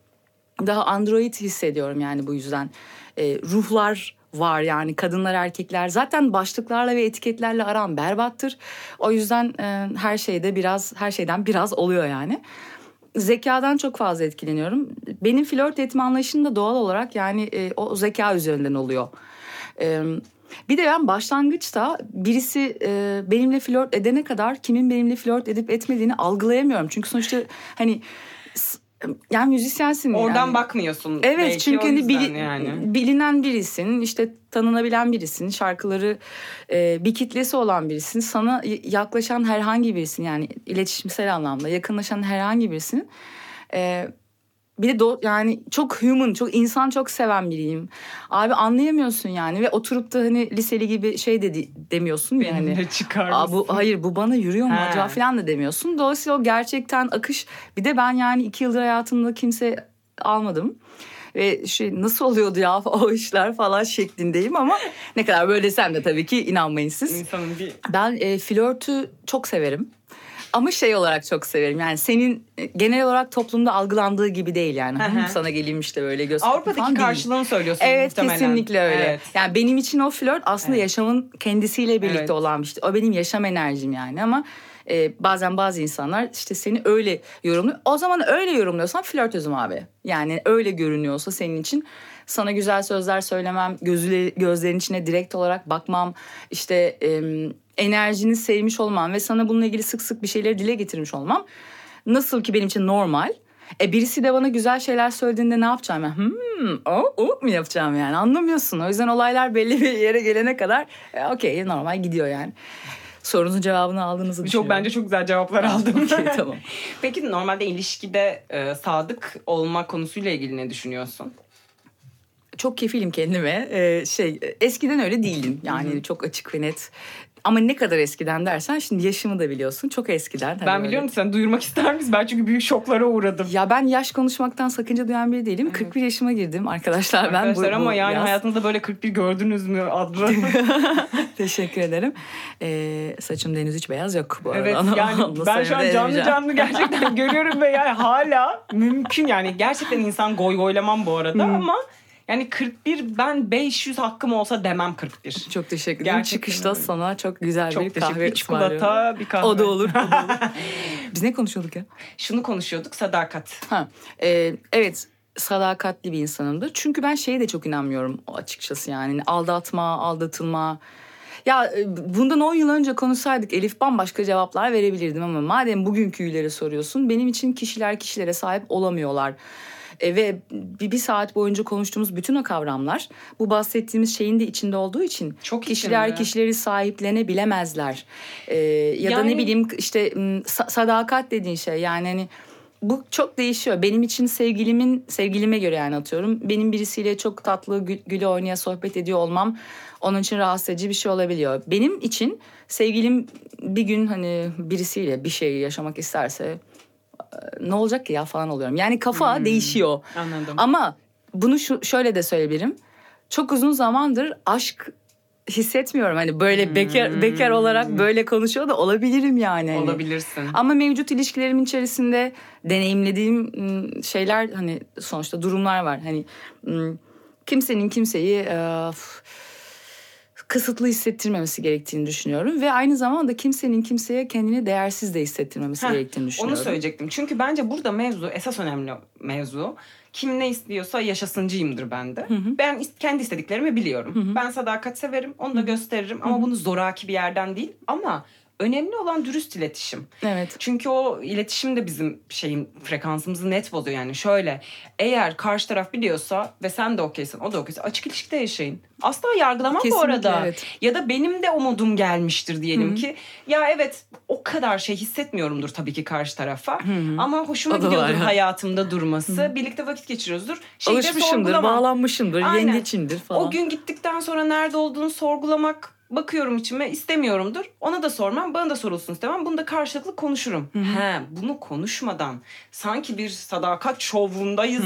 daha android hissediyorum yani bu yüzden. E, ruhlar var yani kadınlar erkekler zaten başlıklarla ve etiketlerle aram berbattır. O yüzden e, her şeyde biraz her şeyden biraz oluyor yani. Zekadan çok fazla etkileniyorum. Benim flört etme anlayışım da doğal olarak yani e, o zeka üzerinden oluyor. E, bir de ben başlangıçta birisi e, benimle flört edene kadar kimin benimle flört edip etmediğini algılayamıyorum. Çünkü sonuçta hani yani müzisyensin Oradan yani. bakmıyorsun. Evet belki çünkü hani bili, yani. bilinen birisin işte tanınabilen birisin şarkıları e, bir kitlesi olan birisin sana yaklaşan herhangi birisin yani iletişimsel anlamda yakınlaşan herhangi birisin. E, bir de do, yani çok human, çok insan çok seven biriyim. Abi anlayamıyorsun yani ve oturup da hani liseli gibi şey de demiyorsun ya hani. çıkar Aa, bu hayır bu bana yürüyor mu He. acaba falan da demiyorsun. Dolayısıyla o gerçekten akış. Bir de ben yani iki yıldır hayatımda kimse almadım ve şey nasıl oluyordu ya o işler falan şeklindeyim ama ne kadar böyle desem de tabii ki inanmayın siz. İnsanın bir... Ben e, flörtü çok severim. Ama şey olarak çok severim. Yani senin e, genel olarak toplumda algılandığı gibi değil yani. Hı sana geleyim işte böyle göz Avrupa'daki karşılığını söylüyorsun Evet muhtemelen. kesinlikle öyle. Evet. Yani benim için o flört aslında evet. yaşamın kendisiyle birlikte evet. olan bir şey. O benim yaşam enerjim yani ama e, bazen bazı insanlar işte seni öyle yorumluyor. O zaman öyle yorumluyorsan flörtözüm abi. Yani öyle görünüyorsa senin için sana güzel sözler söylemem, gözleri, gözlerin içine direkt olarak bakmam, işte e, enerjini sevmiş olmam ve sana bununla ilgili sık sık bir şeyleri dile getirmiş olmam nasıl ki benim için normal. E birisi de bana güzel şeyler söylediğinde ne yapacağım ya? Hmm, o, o mu yapacağım yani anlamıyorsun. O yüzden olaylar belli bir yere gelene kadar e, okey normal gidiyor yani. Sorunuzun cevabını aldığınızı düşünüyorum. Çok bence çok güzel cevaplar aldım. okay, tamam. Peki normalde ilişkide e, sadık olma konusuyla ilgili ne düşünüyorsun? Çok kefilim kendime. Ee, şey eskiden öyle değildim. Yani Hı-hı. çok açık ve net ama ne kadar eskiden dersen şimdi yaşımı da biliyorsun. Çok eskiden. Ben biliyorum öyle. sen duyurmak ister misin? Ben çünkü büyük şoklara uğradım. Ya ben yaş konuşmaktan sakınca duyan biri değilim. Evet. 41 yaşıma girdim arkadaşlar. Arkadaşlar ben bu, ama yani yaz... hayatınızda böyle 41 gördünüz mü adlı? Teşekkür ederim. Ee, saçımda henüz hiç beyaz yok bu evet, arada. yani ben şu an canlı canlı gerçekten görüyorum ve yani hala mümkün yani gerçekten insan goy goylamam bu arada hmm. ama Yani 41 ben 500 hakkım olsa demem 41. Çok teşekkür ederim. Gerçekten Çıkışta öyle. sana çok güzel Çok bir teşekkür kahve Bir çikolata, bir kahve. O da olur. O da olur. Biz ne konuşuyorduk ya? Şunu konuşuyorduk sadakat. Ha, e, evet sadakatli bir insanımdır. Çünkü ben şeye de çok inanmıyorum açıkçası yani. Aldatma, aldatılma. Ya e, bundan 10 yıl önce konuşsaydık Elif bambaşka cevaplar verebilirdim ama madem bugünküleri soruyorsun benim için kişiler kişilere sahip olamıyorlar. E, ve bir, bir saat boyunca konuştuğumuz bütün o kavramlar bu bahsettiğimiz şeyin de içinde olduğu için Çok kişiler içinde. kişileri sahiplenebilemezler. E, ya da ne Yani- bileyim işte sadakat dediğin şey yani hani bu çok değişiyor. Benim için sevgilimin sevgilime göre yani atıyorum. Benim birisiyle çok tatlı gül, güle oynaya sohbet ediyor olmam onun için rahatsız edici bir şey olabiliyor. Benim için sevgilim bir gün hani birisiyle bir şey yaşamak isterse ne olacak ki ya falan oluyorum. Yani kafa değişiyor. Anladım. Ama bunu şu, şöyle de söyleyebilirim. Çok uzun zamandır aşk hissetmiyorum. Hani böyle bekar bekar olarak böyle konuşuyor da olabilirim yani. Hani. Olabilirsin. Ama mevcut ilişkilerimin içerisinde deneyimlediğim şeyler hani sonuçta durumlar var. Hani kimsenin kimseyi kısıtlı hissettirmemesi gerektiğini düşünüyorum ve aynı zamanda kimsenin kimseye kendini değersiz de hissettirmemesi Heh, gerektiğini düşünüyorum. Onu söyleyecektim. Çünkü bence burada mevzu esas önemli mevzu. Kim ne istiyorsa yaşasıncıyımdır ben de. Ben is- kendi istediklerimi biliyorum. Ben sadakat severim. Onu da gösteririm. Ama bunu zoraki bir yerden değil. Ama önemli olan dürüst iletişim. Evet. Çünkü o iletişim de bizim şeyin frekansımızı net bozuyor yani. Şöyle eğer karşı taraf biliyorsa ve sen de okeysin o da okeyse açık ilişkide yaşayın. Asla yargılamam bu Kesinlikle, arada. evet. Ya da benim de umudum gelmiştir diyelim ki. Ya evet o kadar şey hissetmiyorumdur tabii ki karşı tarafa. Ama hoşuma gidiyordur ya. hayatımda durması. Birlikte vakit geçiriyoruzdur. Şeyi Alışmışımdır, sorgulamam. bağlanmışımdır, Aynen. falan. O gün gittikten sonra nerede olduğunu sorgulamak bakıyorum içime istemiyorumdur. Ona da sormam, bana da sorulsun istemem. Bunu da karşılıklı konuşurum. He, bunu konuşmadan sanki bir sadakat şovundayız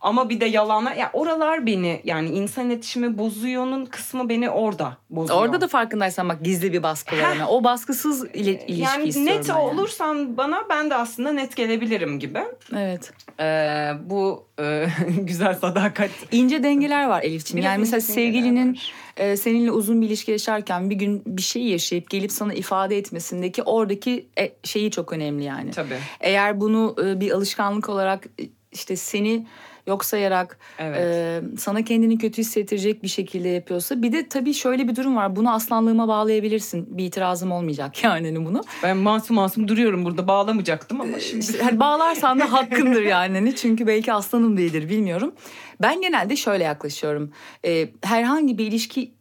ama bir de yalanlar. Ya oralar beni yani insan iletişimi bozuyor'nun kısmı beni orada bozuyor. Orada da farkındaysan bak gizli bir baskı var. ama. O baskısız ile- ilişki yani istiyorum net yani. olursan bana ben de aslında net gelebilirim gibi. Evet. Ee, bu e, güzel sadakat. İnce dengeler var Elif'ciğim. Biraz Yani mesela sevgilinin var. E, seninle uzun bir ilişki yaşarken bir gün bir şey yaşayıp gelip sana ifade etmesindeki oradaki e, şeyi çok önemli yani. Tabii. Eğer bunu e, bir alışkanlık olarak e, işte seni yok sayarak Evet. e, sana kendini kötü hissettirecek bir şekilde yapıyorsa bir de tabii şöyle bir durum var. Bunu aslanlığıma bağlayabilirsin. Bir itirazım olmayacak yani hani bunu. Ben masum masum duruyorum burada bağlamayacaktım ama şimdi. İşte hani bağlarsan da hakkındır yani. Hani Çünkü belki aslanım değildir bilmiyorum. Ben genelde şöyle yaklaşıyorum. Ee, herhangi bir ilişki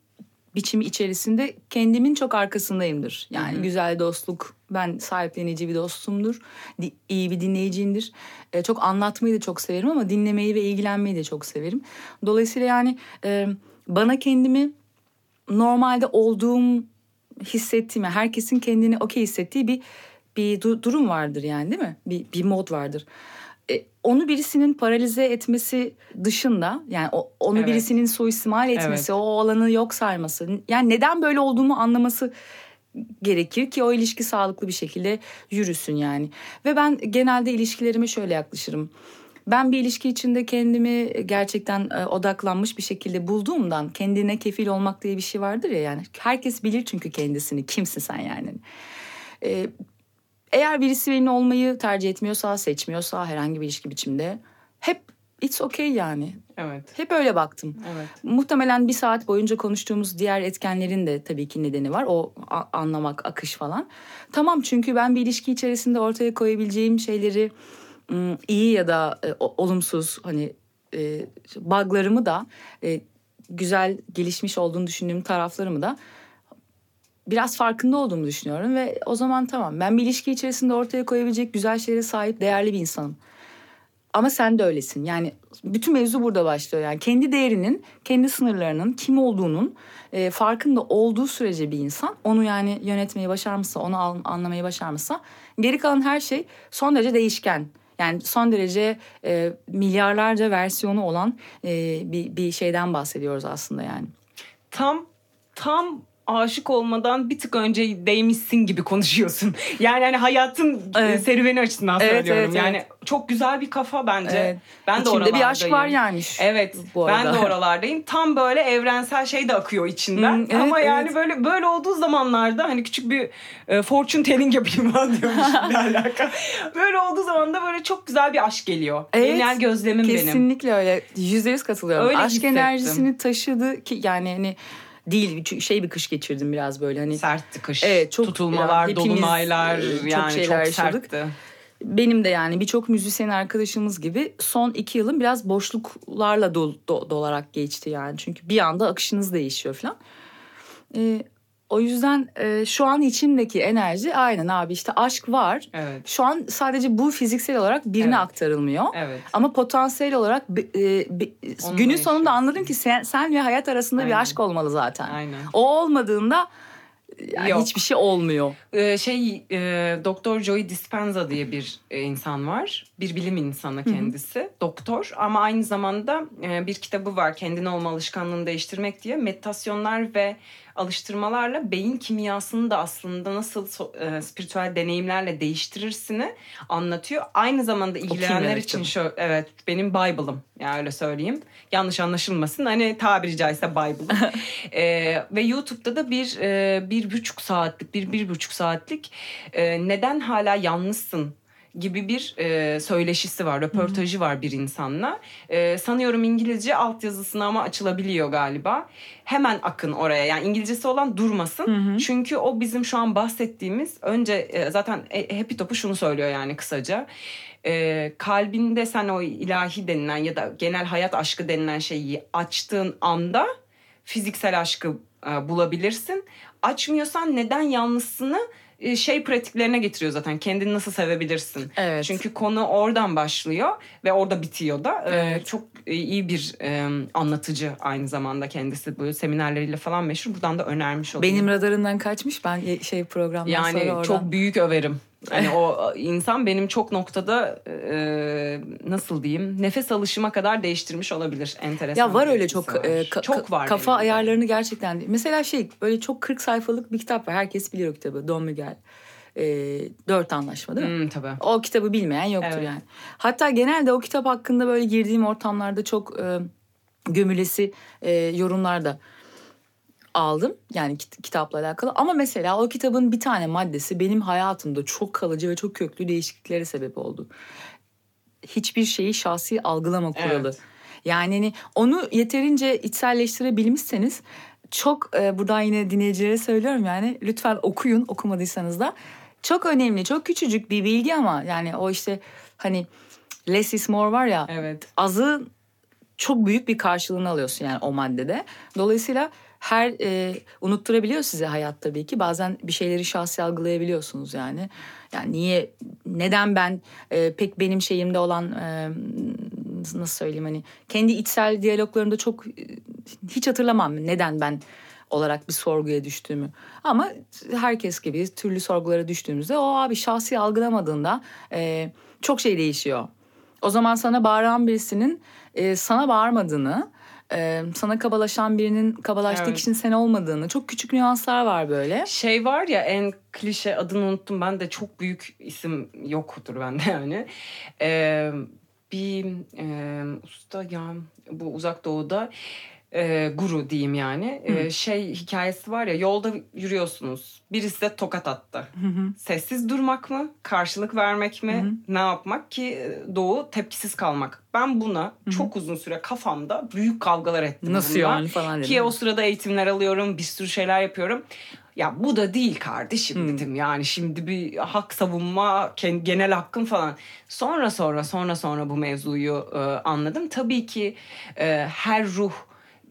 biçimi içerisinde kendimin çok arkasındayımdır. Yani güzel dostluk, ben sahiplenici bir dostumdur. Di- iyi bir dinleyiciyimdir. Ee, çok anlatmayı da çok severim ama dinlemeyi ve ilgilenmeyi de çok severim. Dolayısıyla yani e, bana kendimi normalde olduğum hissettiğim, yani herkesin kendini okey hissettiği bir bir du- durum vardır yani değil mi? Bir, bir mod vardır. E, onu birisinin paralize etmesi dışında yani o- onu Evet. birisinin suistimal etmesi, Evet. o alanı yok sayması. Yani neden böyle olduğumu anlaması gerekir ki o ilişki sağlıklı bir şekilde yürüsün yani. Ve ben genelde ilişkilerime şöyle yaklaşırım. Ben bir ilişki içinde kendimi gerçekten e, odaklanmış bir şekilde bulduğumdan kendine kefil olmak diye bir şey vardır ya yani. Herkes bilir çünkü kendisini. Kimsin sen yani? E, eğer birisi benimle olmayı tercih etmiyorsa, seçmiyorsa herhangi bir ilişki biçimde hep it's okay yani. Evet. Hep öyle baktım. Evet. Muhtemelen bir saat boyunca konuştuğumuz diğer etkenlerin de tabii ki nedeni var. O anlamak, akış falan. Tamam çünkü ben bir ilişki içerisinde ortaya koyabileceğim şeyleri iyi ya da e, olumsuz hani e, buglarımı da e, güzel gelişmiş olduğunu düşündüğüm taraflarımı da biraz farkında olduğumu düşünüyorum ve o zaman tamam ben bir ilişki içerisinde ortaya koyabilecek güzel şeylere sahip değerli bir insanım. Ama sen de öylesin. Yani bütün mevzu burada başlıyor. Yani kendi değerinin, kendi sınırlarının kim olduğunun e, farkında olduğu sürece bir insan onu yani yönetmeyi başarmışsa, onu al- anlamayı başarmışsa geri kalan her şey son derece değişken. Yani son derece e, milyarlarca versiyonu olan e, bir, bir şeyden bahsediyoruz aslında yani. Tam tam aşık olmadan bir tık önce değmişsin gibi konuşuyorsun. Yani hani hayatın Evet. serüveni açısından Evet, söylüyorum. evet, yani evet. çok güzel bir kafa bence. Evet. Ben de İçimde bir aşk oralardayım. var yani. Evet. bu ben arada. de oralardayım. Tam böyle evrensel şey de akıyor içinden. Hmm, evet, Ama yani evet. böyle böyle olduğu zamanlarda hani küçük bir e, fortune telling yapayım ben diyormuşum ne alaka. Böyle olduğu zaman da böyle çok güzel bir aşk geliyor. Evet, Genel gözlemim benim. Kesinlikle öyle. Yüzde yüz katılıyorum. Öyle Aşk hissettim. enerjisini taşıdı ki yani hani değil şey bir kış geçirdim biraz böyle hani Sertti kış. Evet, çok- Tutulmalar, hepimiz, dolunaylar e, çok yani şeyler çok yaşadık. sertti. benim de yani birçok müzisyen arkadaşımız gibi son iki yılım biraz boşluklarla dol, do- dolarak geçti yani. Çünkü bir anda akışınız değişiyor falan. Ee, o yüzden e, şu an içimdeki enerji aynen abi işte aşk var. Evet. Şu an sadece bu fiziksel olarak birine Evet. aktarılmıyor. Evet. Ama potansiyel olarak be- e, be- günün yaşıyorsun. sonunda anladım ki sen, sen ve hayat arasında Aynen. bir aşk olmalı zaten. Aynen. O olmadığında yani Yok. hiçbir şey olmuyor. Ee, şey e, Doktor Joey Dispenza diye bir e, insan var. Bir bilim insanı kendisi. Doktor ama aynı zamanda e, bir kitabı var. Kendin olma alışkanlığını değiştirmek diye. Meditasyonlar ve alıştırmalarla beyin kimyasını da aslında nasıl e, spiritüel deneyimlerle değiştirirsini anlatıyor. Aynı zamanda ilgilenenler için şöyle evet benim Bible'ım yani öyle söyleyeyim. Yanlış anlaşılmasın. Hani tabiri caizse Bible'ım. Ee, ve YouTube'da da bir e, bir buçuk saatlik bir bir buçuk saatlik e, neden hala yalnızsın gibi bir e, söyleşisi var, röportajı var bir insanla. E, sanıyorum İngilizce altyazısına ama açılabiliyor galiba. Hemen akın oraya. Yani İngilizcesi olan durmasın. Çünkü o bizim şu an bahsettiğimiz önce e, zaten e, Happy Top'u şunu söylüyor yani kısaca. E, kalbinde sen o ilahi denilen ya da genel hayat aşkı denilen şeyi açtığın anda fiziksel aşkı e, bulabilirsin. Açmıyorsan neden yalnızsını şey pratiklerine getiriyor zaten. Kendini nasıl sevebilirsin. Evet. Çünkü konu oradan başlıyor ve orada bitiyor da. E, Evet. çok e, iyi bir e, anlatıcı aynı zamanda kendisi. Böyle seminerleriyle falan meşhur. Buradan da önermiş olayım. Benim radarımdan kaçmış. Ben şey programdan yani sonra oradan. çok büyük överim. Hani o insan benim çok noktada e, nasıl diyeyim nefes alışıma kadar değiştirmiş olabilir. Enteresan. Ya var öyle çok var. e, ka- çok var. kafa benim ayarlarını gerçekten. Mesela şey böyle çok 40 sayfalık bir kitap var. Herkes biliyor o kitabı. Don Miguel. E, Dört Anlaşma değil mi? Hmm, tabii. O kitabı bilmeyen yoktur Evet. yani. Hatta genelde o kitap hakkında böyle girdiğim ortamlarda çok e, gömülesi e, yorumlar da aldım. Yani kit- kitapla alakalı. Ama mesela o kitabın bir tane maddesi benim hayatımda çok kalıcı ve çok köklü değişikliklere sebep oldu. Hiçbir şeyi şahsi algılama kuralı. Evet. Yani hani onu yeterince içselleştirebilmişseniz çok e, buradan yine dinleyicilere söylüyorum yani lütfen okuyun okumadıysanız da. Çok önemli çok küçücük bir bilgi ama yani o işte hani less is more var ya Evet. azı çok büyük bir karşılığını alıyorsun yani o maddede. Dolayısıyla her e, unutturabiliyor size hayat tabii ki. Bazen bir şeyleri şahsi algılayabiliyorsunuz yani. Yani niye, neden ben e, pek benim şeyimde olan e, nasıl söyleyeyim hani kendi içsel diyaloglarımda çok e, hiç hatırlamam neden ben olarak bir sorguya düştüğümü. Ama herkes gibi türlü sorgulara düştüğümüzde o abi şahsi algılamadığında e, çok şey değişiyor. O zaman sana bağıran birisinin e, sana bağırmadığını, e, sana kabalaşan birinin kabalaştığı Evet. kişinin sen olmadığını, çok küçük nüanslar var böyle. Şey var ya en klişe adını unuttum ben de çok büyük isim yoktur bende yani. Ee, bir e, usta ya bu uzak doğuda e, guru diyeyim yani. E, şey hikayesi var ya yolda yürüyorsunuz. Birisi size tokat attı. Sessiz durmak mı? Karşılık vermek mi? Ne yapmak ki e, doğu tepkisiz kalmak. Ben buna çok uzun süre kafamda büyük kavgalar ettim. Nasıl bununla. yani falan dedim. Ki o sırada eğitimler alıyorum. Bir sürü şeyler yapıyorum. Ya bu da değil kardeşim dedim. Yani şimdi bir hak savunma, genel hakkın falan. Sonra sonra sonra sonra bu mevzuyu e, anladım. Tabii ki e, her ruh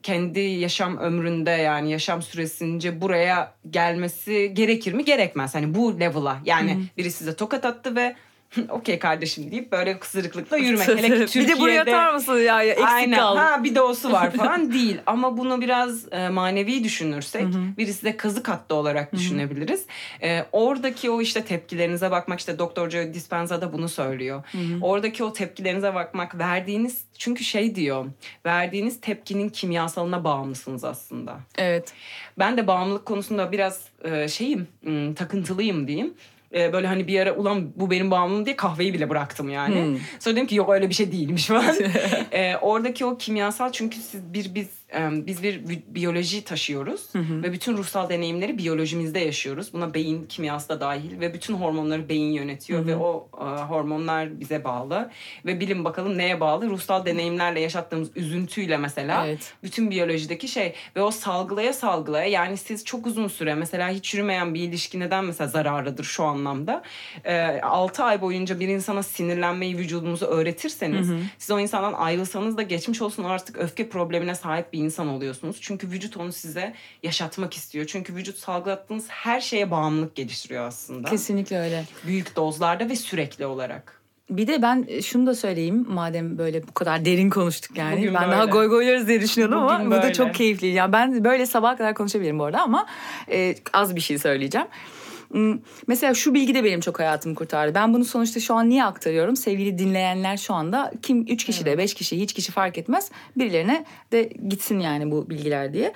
kendi yaşam ömründe yani yaşam süresince buraya gelmesi gerekir mi? Gerekmez. Hani bu level'a yani biri size tokat attı ve okey kardeşim deyip böyle kısırıklıkla yürümek. Hele ki Türkiye'de. bir de buraya atar mısın ya? ya eksik Aynen. kaldı. Ha bir de osu var falan değil. Ama bunu biraz e, manevi düşünürsek birisi de kazık hattı olarak düşünebiliriz. E, oradaki o işte tepkilerinize bakmak işte Doktor Joe Dispenza da bunu söylüyor. Oradaki o tepkilerinize bakmak verdiğiniz çünkü şey diyor verdiğiniz tepkinin kimyasalına bağımlısınız aslında. Evet. Ben de bağımlılık konusunda biraz e, şeyim ım, takıntılıyım diyeyim. E, böyle hani bir ara ulan bu benim bağımlılığım diye kahveyi bile bıraktım yani. Hmm. Sonra dedim ki yok öyle bir şey değilmiş falan. E, oradaki o kimyasal çünkü siz bir biz biz bir bi- biyoloji taşıyoruz ve bütün ruhsal deneyimleri biyolojimizde yaşıyoruz. Buna beyin kimyası da dahil ve bütün hormonları beyin yönetiyor ve o e, hormonlar bize bağlı ve bilin bakalım neye bağlı? Ruhsal deneyimlerle yaşattığımız üzüntüyle mesela Evet. bütün biyolojideki şey ve o salgılaya salgılaya yani siz çok uzun süre mesela hiç yürümeyen bir ilişki neden mesela zararlıdır şu anlamda? Ee, 6 ay boyunca bir insana sinirlenmeyi vücudunuzu öğretirseniz siz o insandan ayrılsanız da geçmiş olsun artık öfke problemine sahip bir insan oluyorsunuz. Çünkü vücut onu size yaşatmak istiyor. Çünkü vücut salgılattığınız her şeye bağımlılık geliştiriyor aslında. Kesinlikle öyle. Büyük dozlarda ve sürekli olarak. Bir de ben şunu da söyleyeyim madem böyle bu kadar derin konuştuk yani. Bugün ben daha böyle. goy goylarız diye düşünüyordum ama Bugün bu da böyle. çok keyifli. Yani ben böyle sabaha kadar konuşabilirim bu arada ama e, az bir şey söyleyeceğim. Hmm, Mesela şu bilgi de benim çok hayatımı kurtardı. Ben bunu sonuçta şu an niye aktarıyorum? Sevgili dinleyenler şu anda kim 3 kişi de 5 kişi hiç kişi fark etmez. Birilerine de gitsin yani bu bilgiler diye.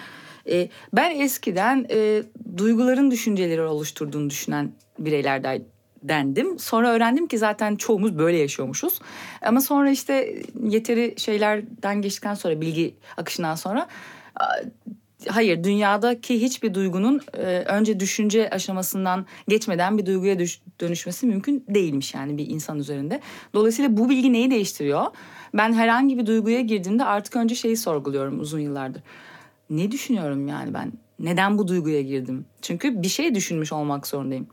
E, ben eskiden e, duyguların düşünceleri oluşturduğunu düşünen bireylerden dendim. Sonra öğrendim ki zaten çoğumuz böyle yaşıyormuşuz. Ama sonra işte yeteri şeylerden geçtikten sonra bilgi akışından sonra hayır dünyadaki hiçbir duygunun e, önce düşünce aşamasından geçmeden bir duyguya düş- dönüşmesi mümkün değilmiş yani bir insan üzerinde. Dolayısıyla bu bilgi neyi değiştiriyor? Ben herhangi bir duyguya girdiğimde artık önce şeyi sorguluyorum uzun yıllardır. Ne düşünüyorum yani ben? Neden bu duyguya girdim? Çünkü bir şey düşünmüş olmak zorundayım.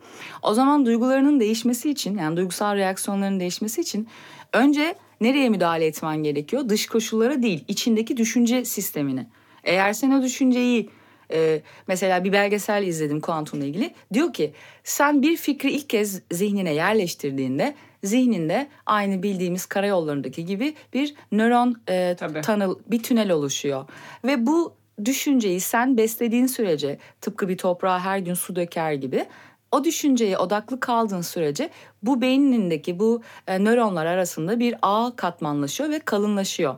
O zaman duygularının değişmesi için yani duygusal reaksiyonların değişmesi için önce nereye müdahale etmen gerekiyor? Dış koşullara değil, içindeki düşünce sistemine. Eğer sen o düşünceyi e, mesela bir belgesel izledim kuantumla ilgili. Diyor ki sen bir fikri ilk kez zihnine yerleştirdiğinde zihninde aynı bildiğimiz karayollarındaki gibi bir nöron e, Tabii. tunnel, bir tünel oluşuyor. Ve bu düşünceyi sen beslediğin sürece tıpkı bir toprağa her gün su döker gibi o düşünceye odaklı kaldığın sürece bu beynindeki bu e, nöronlar arasında bir ağ katmanlaşıyor ve kalınlaşıyor.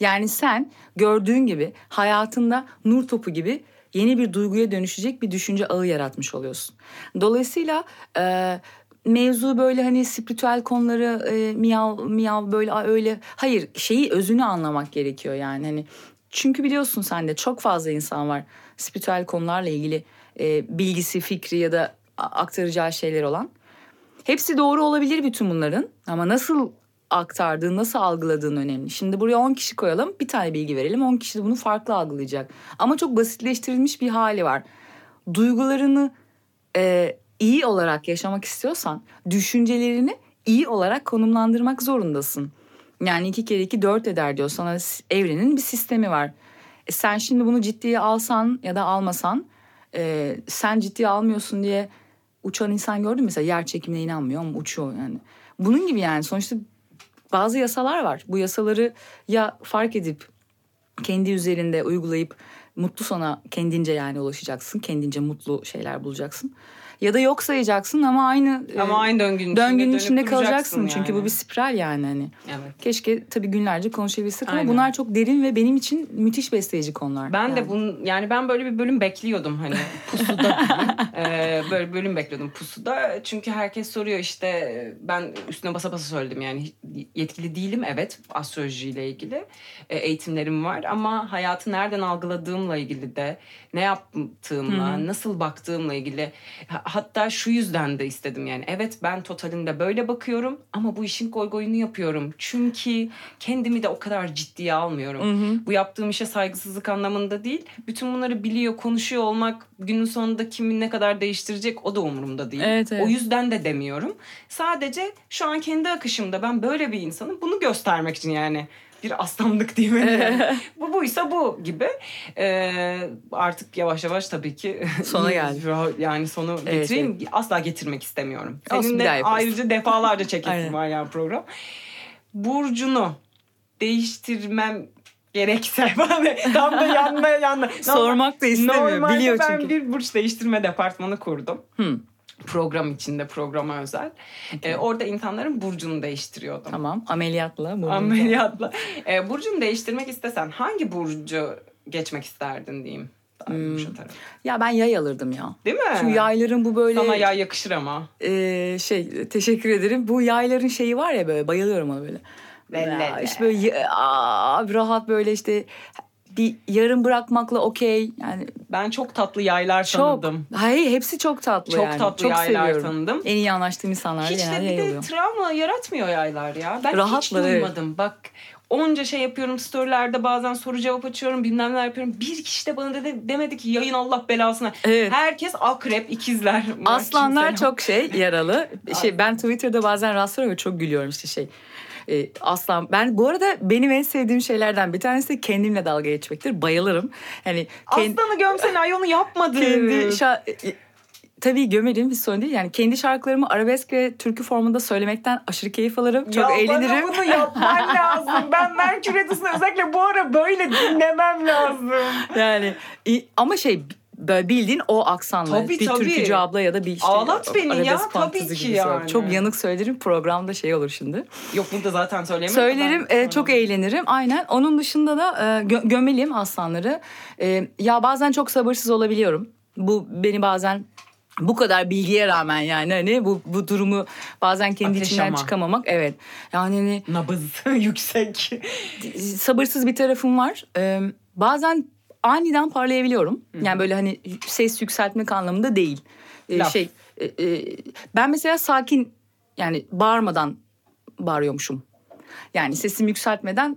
Yani sen gördüğün gibi hayatında nur topu gibi yeni bir duyguya dönüşecek bir düşünce ağı yaratmış oluyorsun. Dolayısıyla e, mevzu böyle hani spiritüel konuları e, miyav miyav böyle "Aa, öyle hayır şeyi özünü anlamak gerekiyor yani hani çünkü biliyorsun sen de çok fazla insan var spiritüel konularla ilgili e, bilgisi fikri ya da aktaracağı şeyler olan. Hepsi doğru olabilir bütün bunların ama nasıl aktardığın, nasıl algıladığın önemli. Şimdi buraya 10 kişi koyalım, bir tane bilgi verelim. 10 kişi de bunu farklı algılayacak. Ama çok basitleştirilmiş bir hali var. Duygularını e, iyi olarak yaşamak istiyorsan düşüncelerini iyi olarak konumlandırmak zorundasın. Yani iki kere iki dört eder diyor. Sana evrenin bir sistemi var. E sen şimdi bunu ciddiye alsan ya da almasan e, sen ciddiye almıyorsun diye uçan insan gördün mü? Mesela yer çekimine inanmıyor ama uçuyor yani. Bunun gibi yani sonuçta bazı yasalar var. Bu yasaları ya fark edip kendi üzerinde uygulayıp mutlu sona kendince yani ulaşacaksın. Kendince mutlu şeyler bulacaksın. Ya da yok sayacaksın ama aynı Ama e, aynı döngünün içinde döngünün içinde duracaksın kalacaksın. Çünkü yani. bu bir spiral yani hani. Evet. Keşke tabii günlerce konuşabilsek ama Aynen. bunlar çok derin ve benim için müthiş besleyici konular. Ben yani. de bunun yani ben böyle bir bölüm bekliyordum hani pusuda. Ee, böyle bölüm bekliyordum pusuda. Çünkü herkes soruyor işte ben üstüne basa basa söyledim. Yani yetkili değilim evet astrolojiyle ilgili e, eğitimlerim var. Ama hayatı nereden algıladığımla ilgili de ne yaptığımla nasıl baktığımla ilgili Ha- hatta şu yüzden de istedim yani. Evet ben totalinde böyle bakıyorum ama bu işin goy goyunu yapıyorum. Çünkü kendimi de o kadar ciddiye almıyorum. Bu yaptığım işe saygısızlık anlamında değil bütün bunları biliyor konuşuyor olmak günün sonunda kimin ne kadar değiştirecek o da umurumda değil Evet, evet. o yüzden de demiyorum sadece şu an kendi akışımda ben böyle bir insanım bunu göstermek için yani bir aslanlık değil mi? bu buysa bu gibi. Ee, artık yavaş yavaş tabii ki Sona geldi. yani sonu Evet, getireyim. Asla getirmek istemiyorum. Seninle ayrıca defalarca çekesim var yani program. Burcunu değiştirmem gerekse tam da yanına yanına. Sormak da istemiyor, Normalde biliyor ben çünkü. bir burç değiştirme departmanı kurdum. Hı. Program içinde programa özel. Ee, orada insanların burcunu değiştiriyordum. Tamam ameliyatla. burnunu- Ameliyatla. Ee, burcunu değiştirmek istesen hangi burcu geçmek isterdin diyeyim. Hmm. Ya ben yay alırdım ya. Değil mi? Şu yayların bu böyle Sana yay yakışır ama. e, şey teşekkür ederim. Bu yayların şeyi var ya böyle bayılıyorum ona böyle. Ya işte böyle aa, rahat böyle işte bir yarım bırakmakla okey. Yani Ben çok tatlı yaylar çok. tanıdım. Hayır hepsi çok tatlı Çok yani. tatlı çok yaylar seviyorum. tanıdım. En iyi anlaştığım insanlar Hiç de bir de oluyor. travma yaratmıyor yaylar ya. Ben hiç Rahatlar, evet. duymadım. Bak onca şey yapıyorum storylerde bazen soru cevap açıyorum bilmem ne yapıyorum. Bir kişi de bana dedi, demedi ki yayın Allah belasına. Evet. Herkes akrep ikizler. Aslanlar çok şey yaralı. Şey ben Twitter'da bazen rastlıyorum ve çok gülüyorum işte şey. E, aslan ben bu arada benim en sevdiğim şeylerden bir tanesi de kendimle dalga geçmektir. Bayılırım. Hani kend- Aslanı gömsene ay onu yapmadı. kendi şa- e, tabii gömerim hiç sorun değil. Yani kendi şarkılarımı arabesk ve türkü formunda söylemekten aşırı keyif alırım. Çok ya eğlenirim. bana bunu yapman lazım. Ben Merkür Retrosu'nu özellikle bu ara böyle dinlemem lazım. Yani ama şey böyle bildiğin o aksanla Tabii, bir tabii. türkücü abla ya da bir işte Ağlat beni ya, tabii ki yani. Çok yanık söylerim programda şey olur şimdi. Yok burada zaten söyleyemem. Söylerim e, çok eğlenirim aynen. Onun dışında da e, gö- gömelim aslanları. E, ya bazen çok sabırsız olabiliyorum. Bu beni bazen bu kadar bilgiye rağmen yani hani bu bu durumu bazen kendi Ateş içinden ama. çıkamamak evet. Yani hani Nabız yüksek. sabırsız bir tarafım var. Ee, bazen aniden parlayabiliyorum. Yani böyle hani ses yükseltmek anlamında değil. Ee, Laf. şey e, e, ben mesela sakin yani bağırmadan bağırıyormuşum. Yani sesimi yükseltmeden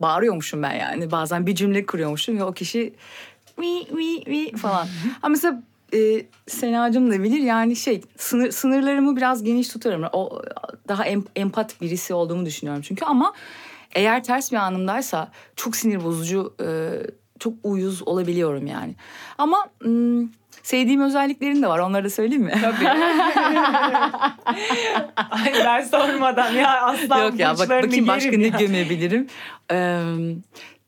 bağırıyormuşum ben yani. Bazen bir cümle kuruyormuşum ve o kişi mi mi mi falan. Ama mesela e, Senacığım da bilir yani şey sınır, sınırlarımı biraz geniş tutarım. O daha em, empat birisi olduğumu düşünüyorum çünkü ama eğer ters bir anımdaysa çok sinir bozucu e, çok uyuz olabiliyorum yani. Ama hmm, sevdiğim özelliklerin de var onları da söyleyeyim mi? Tabii. Ay ben sormadan ya aslan Yok ya bak, bakayım başka yerim ne ya. gömebilirim. Ee,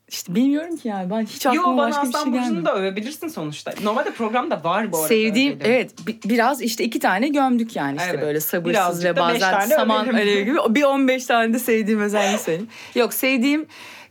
işte bilmiyorum ki yani ben hiç aklıma Yo bana başka bir şey aslan burcunu gelmiyor. da övebilirsin sonuçta. Normalde programda var bu arada. Sevdiğim dedim. evet bi- biraz işte iki tane gömdük yani işte Evet. böyle sabırsız ve bazen saman övelim. alevi gibi bir 15 tane de sevdiğim özelliği söyleyeyim. Yok sevdiğim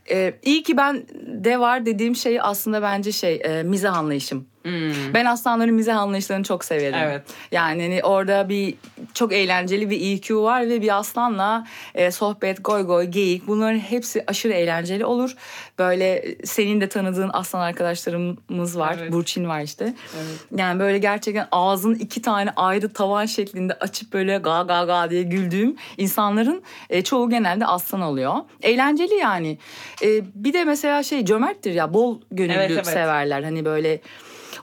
e, iyi ki ben de var dediğim şey aslında bence şey e, mizah anlayışım. Hmm. Ben aslanların mizah anlayışlarını çok severim. Evet. Yani hani orada bir çok eğlenceli bir EQ var ve bir aslanla e, sohbet, goy goy, geyik bunların hepsi aşırı eğlenceli olur. Böyle e, senin de tanıdığın aslan arkadaşlarımız var. Evet. Burçin var işte. Evet. Yani böyle gerçekten ağzın iki tane ayrı tavan şeklinde açıp böyle ga ga ga diye güldüğüm insanların e, çoğu genelde aslan oluyor. Eğlenceli yani. E, bir de mesela şey cömerttir ya bol gönüllü Evet, evet. severler. Hani böyle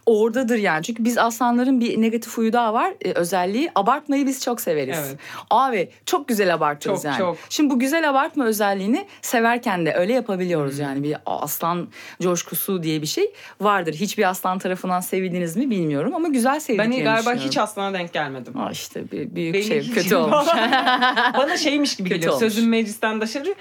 oradadır yani. Çünkü biz aslanların bir negatif huyu daha var. e, özelliği abartmayı biz çok severiz. Evet. Abi çok güzel abartırız Çok, yani. çok. Şimdi bu güzel abartma özelliğini severken de öyle yapabiliyoruz yani. Bir aslan coşkusu diye bir şey vardır. Hiçbir aslan tarafından sevildiniz mi bilmiyorum ama güzel Ben sevdiklerini galiba düşünüyorum. hiç aslana denk gelmedim. Aa işte bir, büyük Benim şey kötü olmuş. Bana şeymiş gibi Kötü geliyor. olmuş. Sözün meclisten dışarı.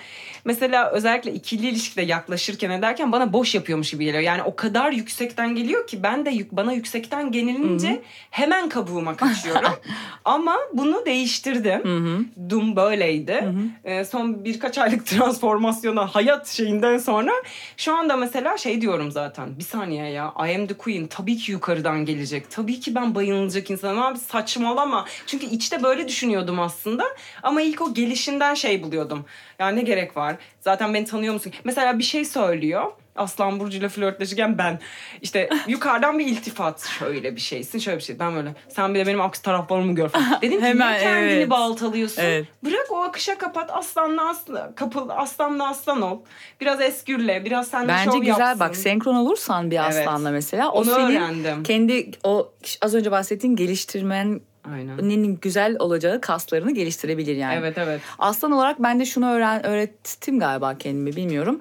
Mesela özellikle ikili ilişkide yaklaşırken ederken bana boş yapıyormuş gibi geliyor. Yani o kadar yüksekten geliyor ki ben de yük, bana yüksekten gelinince hemen kabuğuma kaçıyorum. Ama bunu değiştirdim. Hı hı. Dum böyleydi. Ee, son birkaç aylık transformasyona hayat şeyinden sonra şu anda mesela şey diyorum zaten. Bir saniye ya I am the queen. Tabii ki yukarıdan gelecek. Tabii ki ben bayılacak insanım. Abi saçmalama. Çünkü içte böyle düşünüyordum aslında. Ama ilk o gelişinden şey buluyordum. Ya ne gerek var? Zaten beni tanıyor musun? Mesela bir şey söylüyor. Aslan Burcu'yla flörtleşirken ben işte yukarıdan bir iltifat şöyle bir şeysin şöyle bir şey. Ben böyle sen bir de benim aksi taraflarımı gör falan. Dedim ki Hemen, niye kendini evet. baltalıyorsun? Evet. Bırak o akışa kapat aslanla aslan, kapıl, aslanla aslan ol. Biraz eskürle biraz sen de Bence şov güzel yapsın. bak senkron olursan bir Evet. aslanla mesela o Onu senin öğrendim. kendi o az önce bahsettiğin geliştirmen Aynen. nenin güzel olacağı kaslarını geliştirebilir yani. Evet evet. Aslan olarak ben de şunu öğren öğrettim galiba kendime bilmiyorum.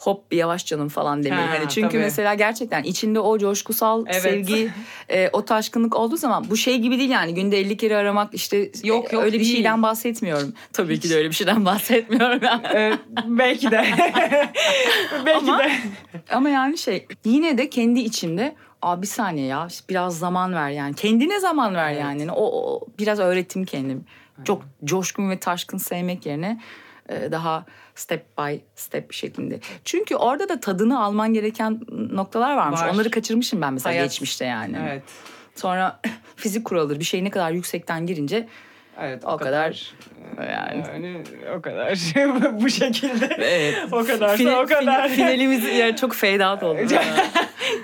Hop bir yavaş canım falan demeyi. Ha, hani çünkü tabii. mesela gerçekten içinde o coşkusal Evet. sevgi, e, o taşkınlık olduğu zaman bu şey gibi değil yani günde 50 kere aramak işte Yok, e, yok, öyle bir değil. şeyden bahsetmiyorum. Tabii ki de öyle bir şeyden bahsetmiyorum. Yani. Ee, belki de. belki Ama- de. Ama yani şey yine de kendi içimde Aa bir saniye ya biraz zaman ver yani. Kendine zaman ver Evet. yani. O, o biraz öğrettim kendim. Çok coşkun ve taşkın sevmek yerine e, daha step by step şeklinde. Çünkü orada da tadını alman gereken noktalar varmış. Var. Onları kaçırmışım ben mesela Hayat. geçmişte yani. Evet. Sonra fizik kuralıdır. Bir şey ne kadar yüksekten girince Evet. o kadar yani. Yani o kadar. Bu şekilde. Evet. O kadarsa Fina- o kadar. fina- finalimiz yani çok fade out oldu.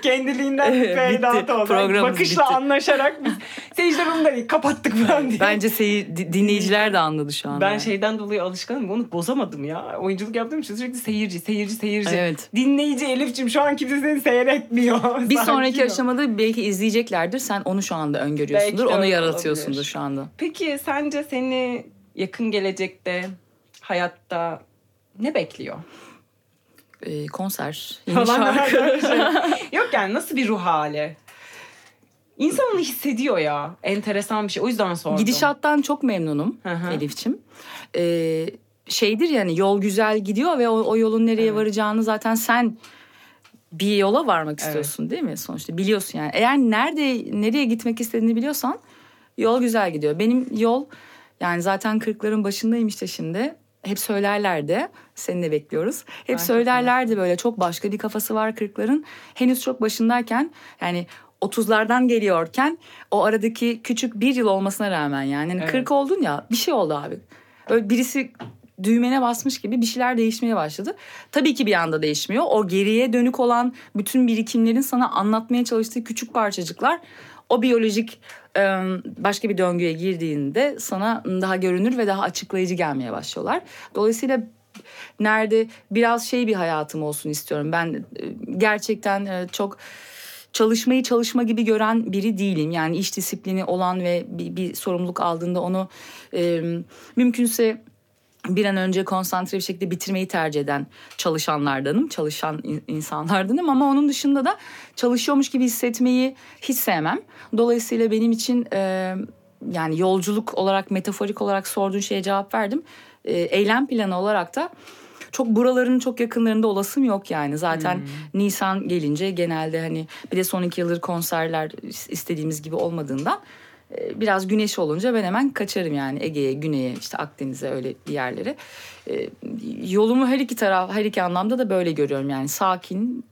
Kendiliğinden fade out oldu. Programımız Bakışla bitti. anlaşarak biz seyirciler onu da değil, kapattık falan diye. Bence seyir, di- dinleyiciler de anladı şu an. Ben yani. şeyden dolayı alışkanım. Onu bozamadım ya. Oyunculuk yaptığım için sürekli seyirci, seyirci, seyirci. Evet. Dinleyici Elif'ciğim şu an kimse seni seyretmiyor. Bir sonraki aşamada belki izleyeceklerdir. Sen onu şu anda öngörüyorsundur. Belki onu yaratıyorsundur olabilir. şu anda. Peki sence seni yakın gelecekte hayatta ne bekliyor? Ee, konser, yeni Falan şarkı. şey. Yok yani nasıl bir ruh hali? İnsan onu hissediyor ya. Enteresan bir şey. O yüzden sordum. Gidişattan çok memnunum Hı hı. Elif'çim. Ee, şeydir yani yol güzel gidiyor ve o, o yolun nereye Evet. varacağını zaten sen bir yola varmak istiyorsun değil mi sonuçta biliyorsun yani. Eğer nerede nereye gitmek istediğini biliyorsan yol güzel gidiyor. Benim yol yani zaten kırkların başındayım işte şimdi. Hep söylerlerdi. Seni de bekliyoruz. Hep Gerçekten. söylerlerdi böyle çok başka bir kafası var kırkların. Henüz çok başındayken yani 30'lardan geliyorken o aradaki küçük bir yıl olmasına rağmen yani hani Evet. 40 oldun ya bir şey oldu abi. Böyle birisi düğmene basmış gibi bir şeyler değişmeye başladı. Tabii ki bir anda değişmiyor. O geriye dönük olan bütün birikimlerin sana anlatmaya çalıştığı küçük parçacıklar o biyolojik başka bir döngüye girdiğinde sana daha görünür ve daha açıklayıcı gelmeye başlıyorlar. Dolayısıyla nerede biraz şey bir hayatım olsun istiyorum. Ben gerçekten çok çalışmayı çalışma gibi gören biri değilim. Yani iş disiplini olan ve bir, bir sorumluluk aldığında onu mümkünse bir an önce konsantre bir şekilde bitirmeyi tercih eden çalışanlardanım, çalışan in- insanlardanım ama onun dışında da çalışıyormuş gibi hissetmeyi hiç sevmem. Dolayısıyla benim için e, yani yolculuk olarak metaforik olarak sorduğun şeye cevap verdim. E, eylem planı olarak da çok buraların çok yakınlarında olasım yok yani. Zaten Nisan gelince genelde hani bir de son iki yıldır konserler istediğimiz gibi olmadığından biraz güneş olunca ben hemen kaçarım yani Ege'ye, Güney'e, işte Akdeniz'e öyle bir yerlere. E, Yolumu her iki taraf, her iki anlamda da böyle görüyorum yani sakin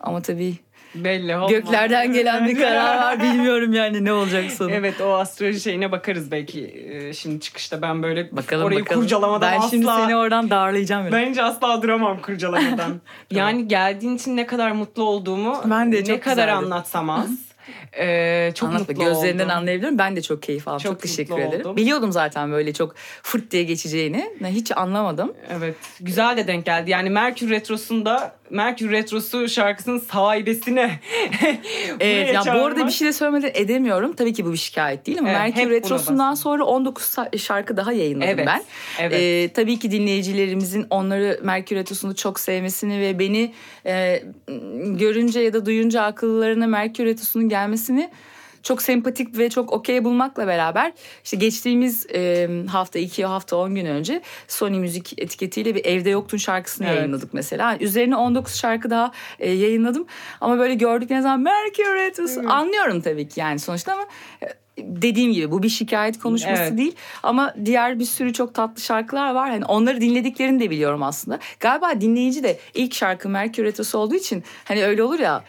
ama tabii Belli olmaz. göklerden gelen bir karar var bilmiyorum yani ne olacak sonu. Evet o astroloji şeyine bakarız belki Ee, şimdi çıkışta ben böyle Bakalım orayı bakalım. kurcalamadan ben asla. şimdi seni oradan darlayacağım. öyle. Bence asla duramam kurcalamadan. yani geldiğin için ne kadar mutlu olduğumu Ben de ne kadar güzeldi. anlatsam az. Ee, çok Anlatma mutlu gözlerinden oldum. anlayabiliyorum. Ben de çok keyif aldım. Çok, Çok teşekkür ederim. oldum. Biliyordum zaten böyle çok fırt diye geçeceğini. Hiç anlamadım. Evet. Güzel de denk geldi. Yani Merkür Retrosu'nda Merkür Retrosu şarkısının sahibesine Evet ya bu arada bir şey de söylemeden edemiyorum. Tabii ki bu bir şikayet değil ama Evet, Merkür Retrosu'ndan sonra 19 sa- şarkı daha yayınladım Evet, ben. evet. Ee, tabii ki dinleyicilerimizin onları Merkür Retrosu'nu çok sevmesini ve beni e, görünce ya da duyunca akıllarına Merkür Retrosu'nun gelmesini çok sempatik ve çok okey bulmakla beraber işte geçtiğimiz e, hafta iki hafta 10 gün önce Sony Müzik etiketiyle bir Evde Yoktun şarkısını Evet. yayınladık mesela. Üzerine 19 şarkı daha e, yayınladım ama böyle gördükleri zaman Mercury Retrosu anlıyorum tabii ki yani sonuçta ama e, dediğim gibi bu bir şikayet konuşması Evet. değil ama diğer bir sürü çok tatlı şarkılar var. Hani onları dinlediklerini de biliyorum aslında. Galiba dinleyici de ilk şarkı Mercury Retrosu olduğu için hani öyle olur ya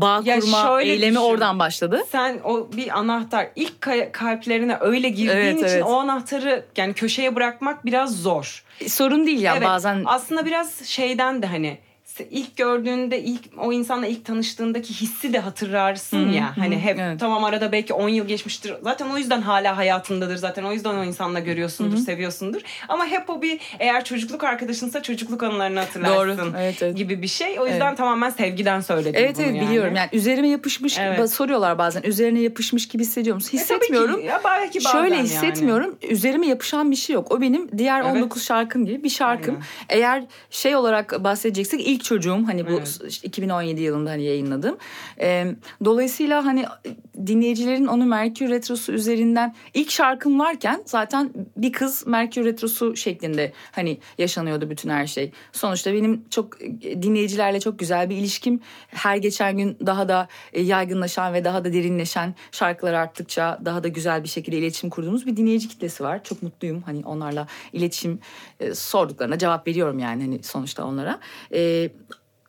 bağ Ya kurma eylemi düşün. oradan başladı. Sen o bir anahtar ilk ka- kalplerine öyle girdiğin Evet, için evet. o anahtarı yani köşeye bırakmak biraz zor. Sorun değil ya evet, bazen aslında biraz şeyden de hani ilk gördüğünde ilk o insanla ilk tanıştığındaki hissi de hatırlarsın Hı, ya. Hani hep evet. tamam arada belki 10 yıl geçmiştir. Zaten o yüzden hala hayatındadır. Zaten o yüzden o insanla görüyorsundur, seviyorsundur. Ama hep o bir eğer çocukluk arkadaşınsa çocukluk anılarını hatırlarsın Doğru, evet, evet. gibi bir şey. O yüzden tamamen sevgiden söyledim Evet bunu evet yani. biliyorum. Yani üzerime yapışmış Evet. soruyorlar bazen. Üzerine yapışmış gibi hissediyor musun? E, tabii ki. Hissetmiyorum. Ya belki bazen Şöyle yani. hissetmiyorum. Üzerime yapışan bir şey yok. O benim diğer Evet. 19 şarkım gibi bir şarkım. Aynen. Eğer şey olarak bahsedeceksek ilk çocuğum hani bu Evet. işte 2017 yılında hani yayınladım. Ee, dolayısıyla hani dinleyicilerin onu Merkür Retrosu üzerinden ilk şarkım varken zaten bir kız Merkür Retrosu şeklinde hani yaşanıyordu bütün her şey. Sonuçta benim çok e, dinleyicilerle çok güzel bir ilişkim her geçen gün daha da e, yaygınlaşan ve daha da derinleşen şarkılar arttıkça daha da güzel bir şekilde iletişim kurduğumuz bir dinleyici kitlesi var. Çok mutluyum hani onlarla iletişim e, sorduklarına cevap veriyorum yani hani sonuçta onlara. E,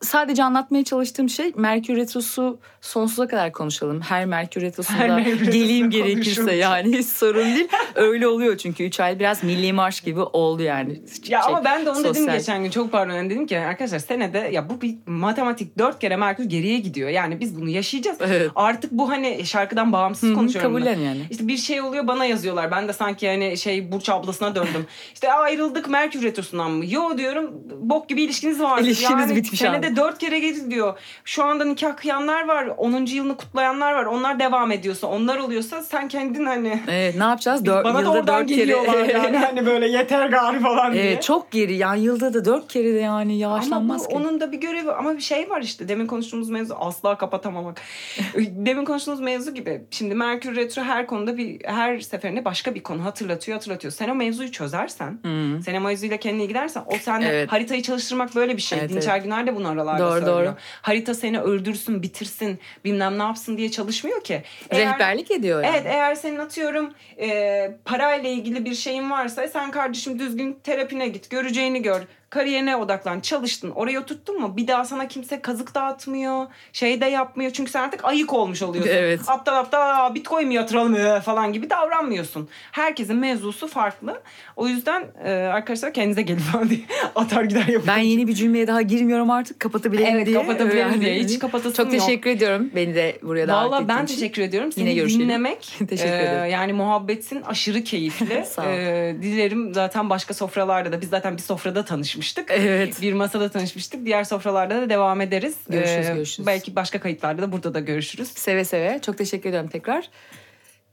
sadece anlatmaya çalıştığım şey Merkür Retrosu sonsuza kadar konuşalım. Her Merkür Retrosu'nda Her Merkür geleyim gerekirse yani hiç sorun değil. Öyle oluyor çünkü 3 ay biraz milli marş gibi oldu yani. Ya Şey, ama ben de onu dedim sosyal. geçen gün çok pardon yani dedim ki arkadaşlar senede ya bu bir matematik dört kere Merkür geriye gidiyor. Yani biz bunu yaşayacağız. Evet. Artık bu hani şarkıdan bağımsız Hı hı, konuşuyorum. kabullen yani. İşte bir şey oluyor bana yazıyorlar. Ben de sanki hani şey Burç ablasına döndüm. işte ayrıldık Merkür Retrosu'ndan mı? Yo diyorum bok gibi ilişkiniz var. İlişkiniz yani bitmiş senede dört kere geri diyor. Şu anda nikah kıyanlar var. 10. yılını kutlayanlar var. Onlar devam ediyorsa onlar oluyorsa sen kendin hani Evet, ne yapacağız? Dört, bana da oradan dört kere. geliyorlar yani hani böyle yeter gari falan diye. Evet, çok geri yani yılda da dört kere de yani Ama yavaşlanmaz bu, ki. onun da bir görevi ama bir şey var işte demin konuştuğumuz mevzu asla kapatamamak. demin konuştuğumuz mevzu gibi. Şimdi Merkür Retro her konuda bir her seferinde başka bir konu hatırlatıyor hatırlatıyor. Sen o mevzuyu çözersen, Hı. sen o mevzuyla kendine ilgilenirsen o sende Evet. haritayı çalıştırmak böyle bir şey. Evet, Dinçer Güner de bunu aralarda Doğru, söylüyor. doğru. Harita seni öldürsün, bitirsin, bilmem ne yapsın diye çalışmıyor ki. Eğer- Rehberlik ediyor yani. Evet eğer senin atıyorum e, parayla ilgili bir şeyin varsa sen kardeşim düzgün terapine git göreceğini gör. Kariyerine odaklan çalıştın orayı oturttun mu bir daha sana kimse kazık dağıtmıyor şey de yapmıyor çünkü sen artık ayık olmuş oluyorsun. Evet. Aptal aptal "Aa, bitcoin mi yatıralım ee?" falan gibi davranmıyorsun. Herkesin mevzusu farklı. O yüzden e, arkadaşlar kendinize gelin falan diye atar gider yapın. Ben yeni bir cümleye daha girmiyorum artık kapatabileyim Evet, diye. kapatabilirim diye. Hiç kapatasım Çok yok. teşekkür ediyorum beni de buraya davet Valla ben için. teşekkür ediyorum. Seni Yine görüşelim. dinlemek Teşekkür e, ederim. yani muhabbetin aşırı keyifli. Sağ ol. E, dilerim zaten başka sofralarda da biz zaten bir sofrada tanışmıştık. Evet. Bir masada tanışmıştık. Diğer sofralarda da devam ederiz. Görüşürüz, görüşürüz. Belki başka kayıtlarda da burada da görüşürüz. Seve seve. Çok teşekkür ediyorum tekrar.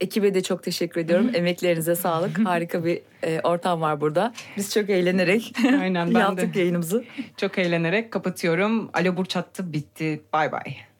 Ekibe de çok teşekkür ediyorum. Emeklerinize sağlık. Harika bir e, ortam var burada. Biz çok eğlenerek Aynen, ben de. yaptık yayınımızı. Çok eğlenerek kapatıyorum. Alo Burç attı bitti. Bay bay.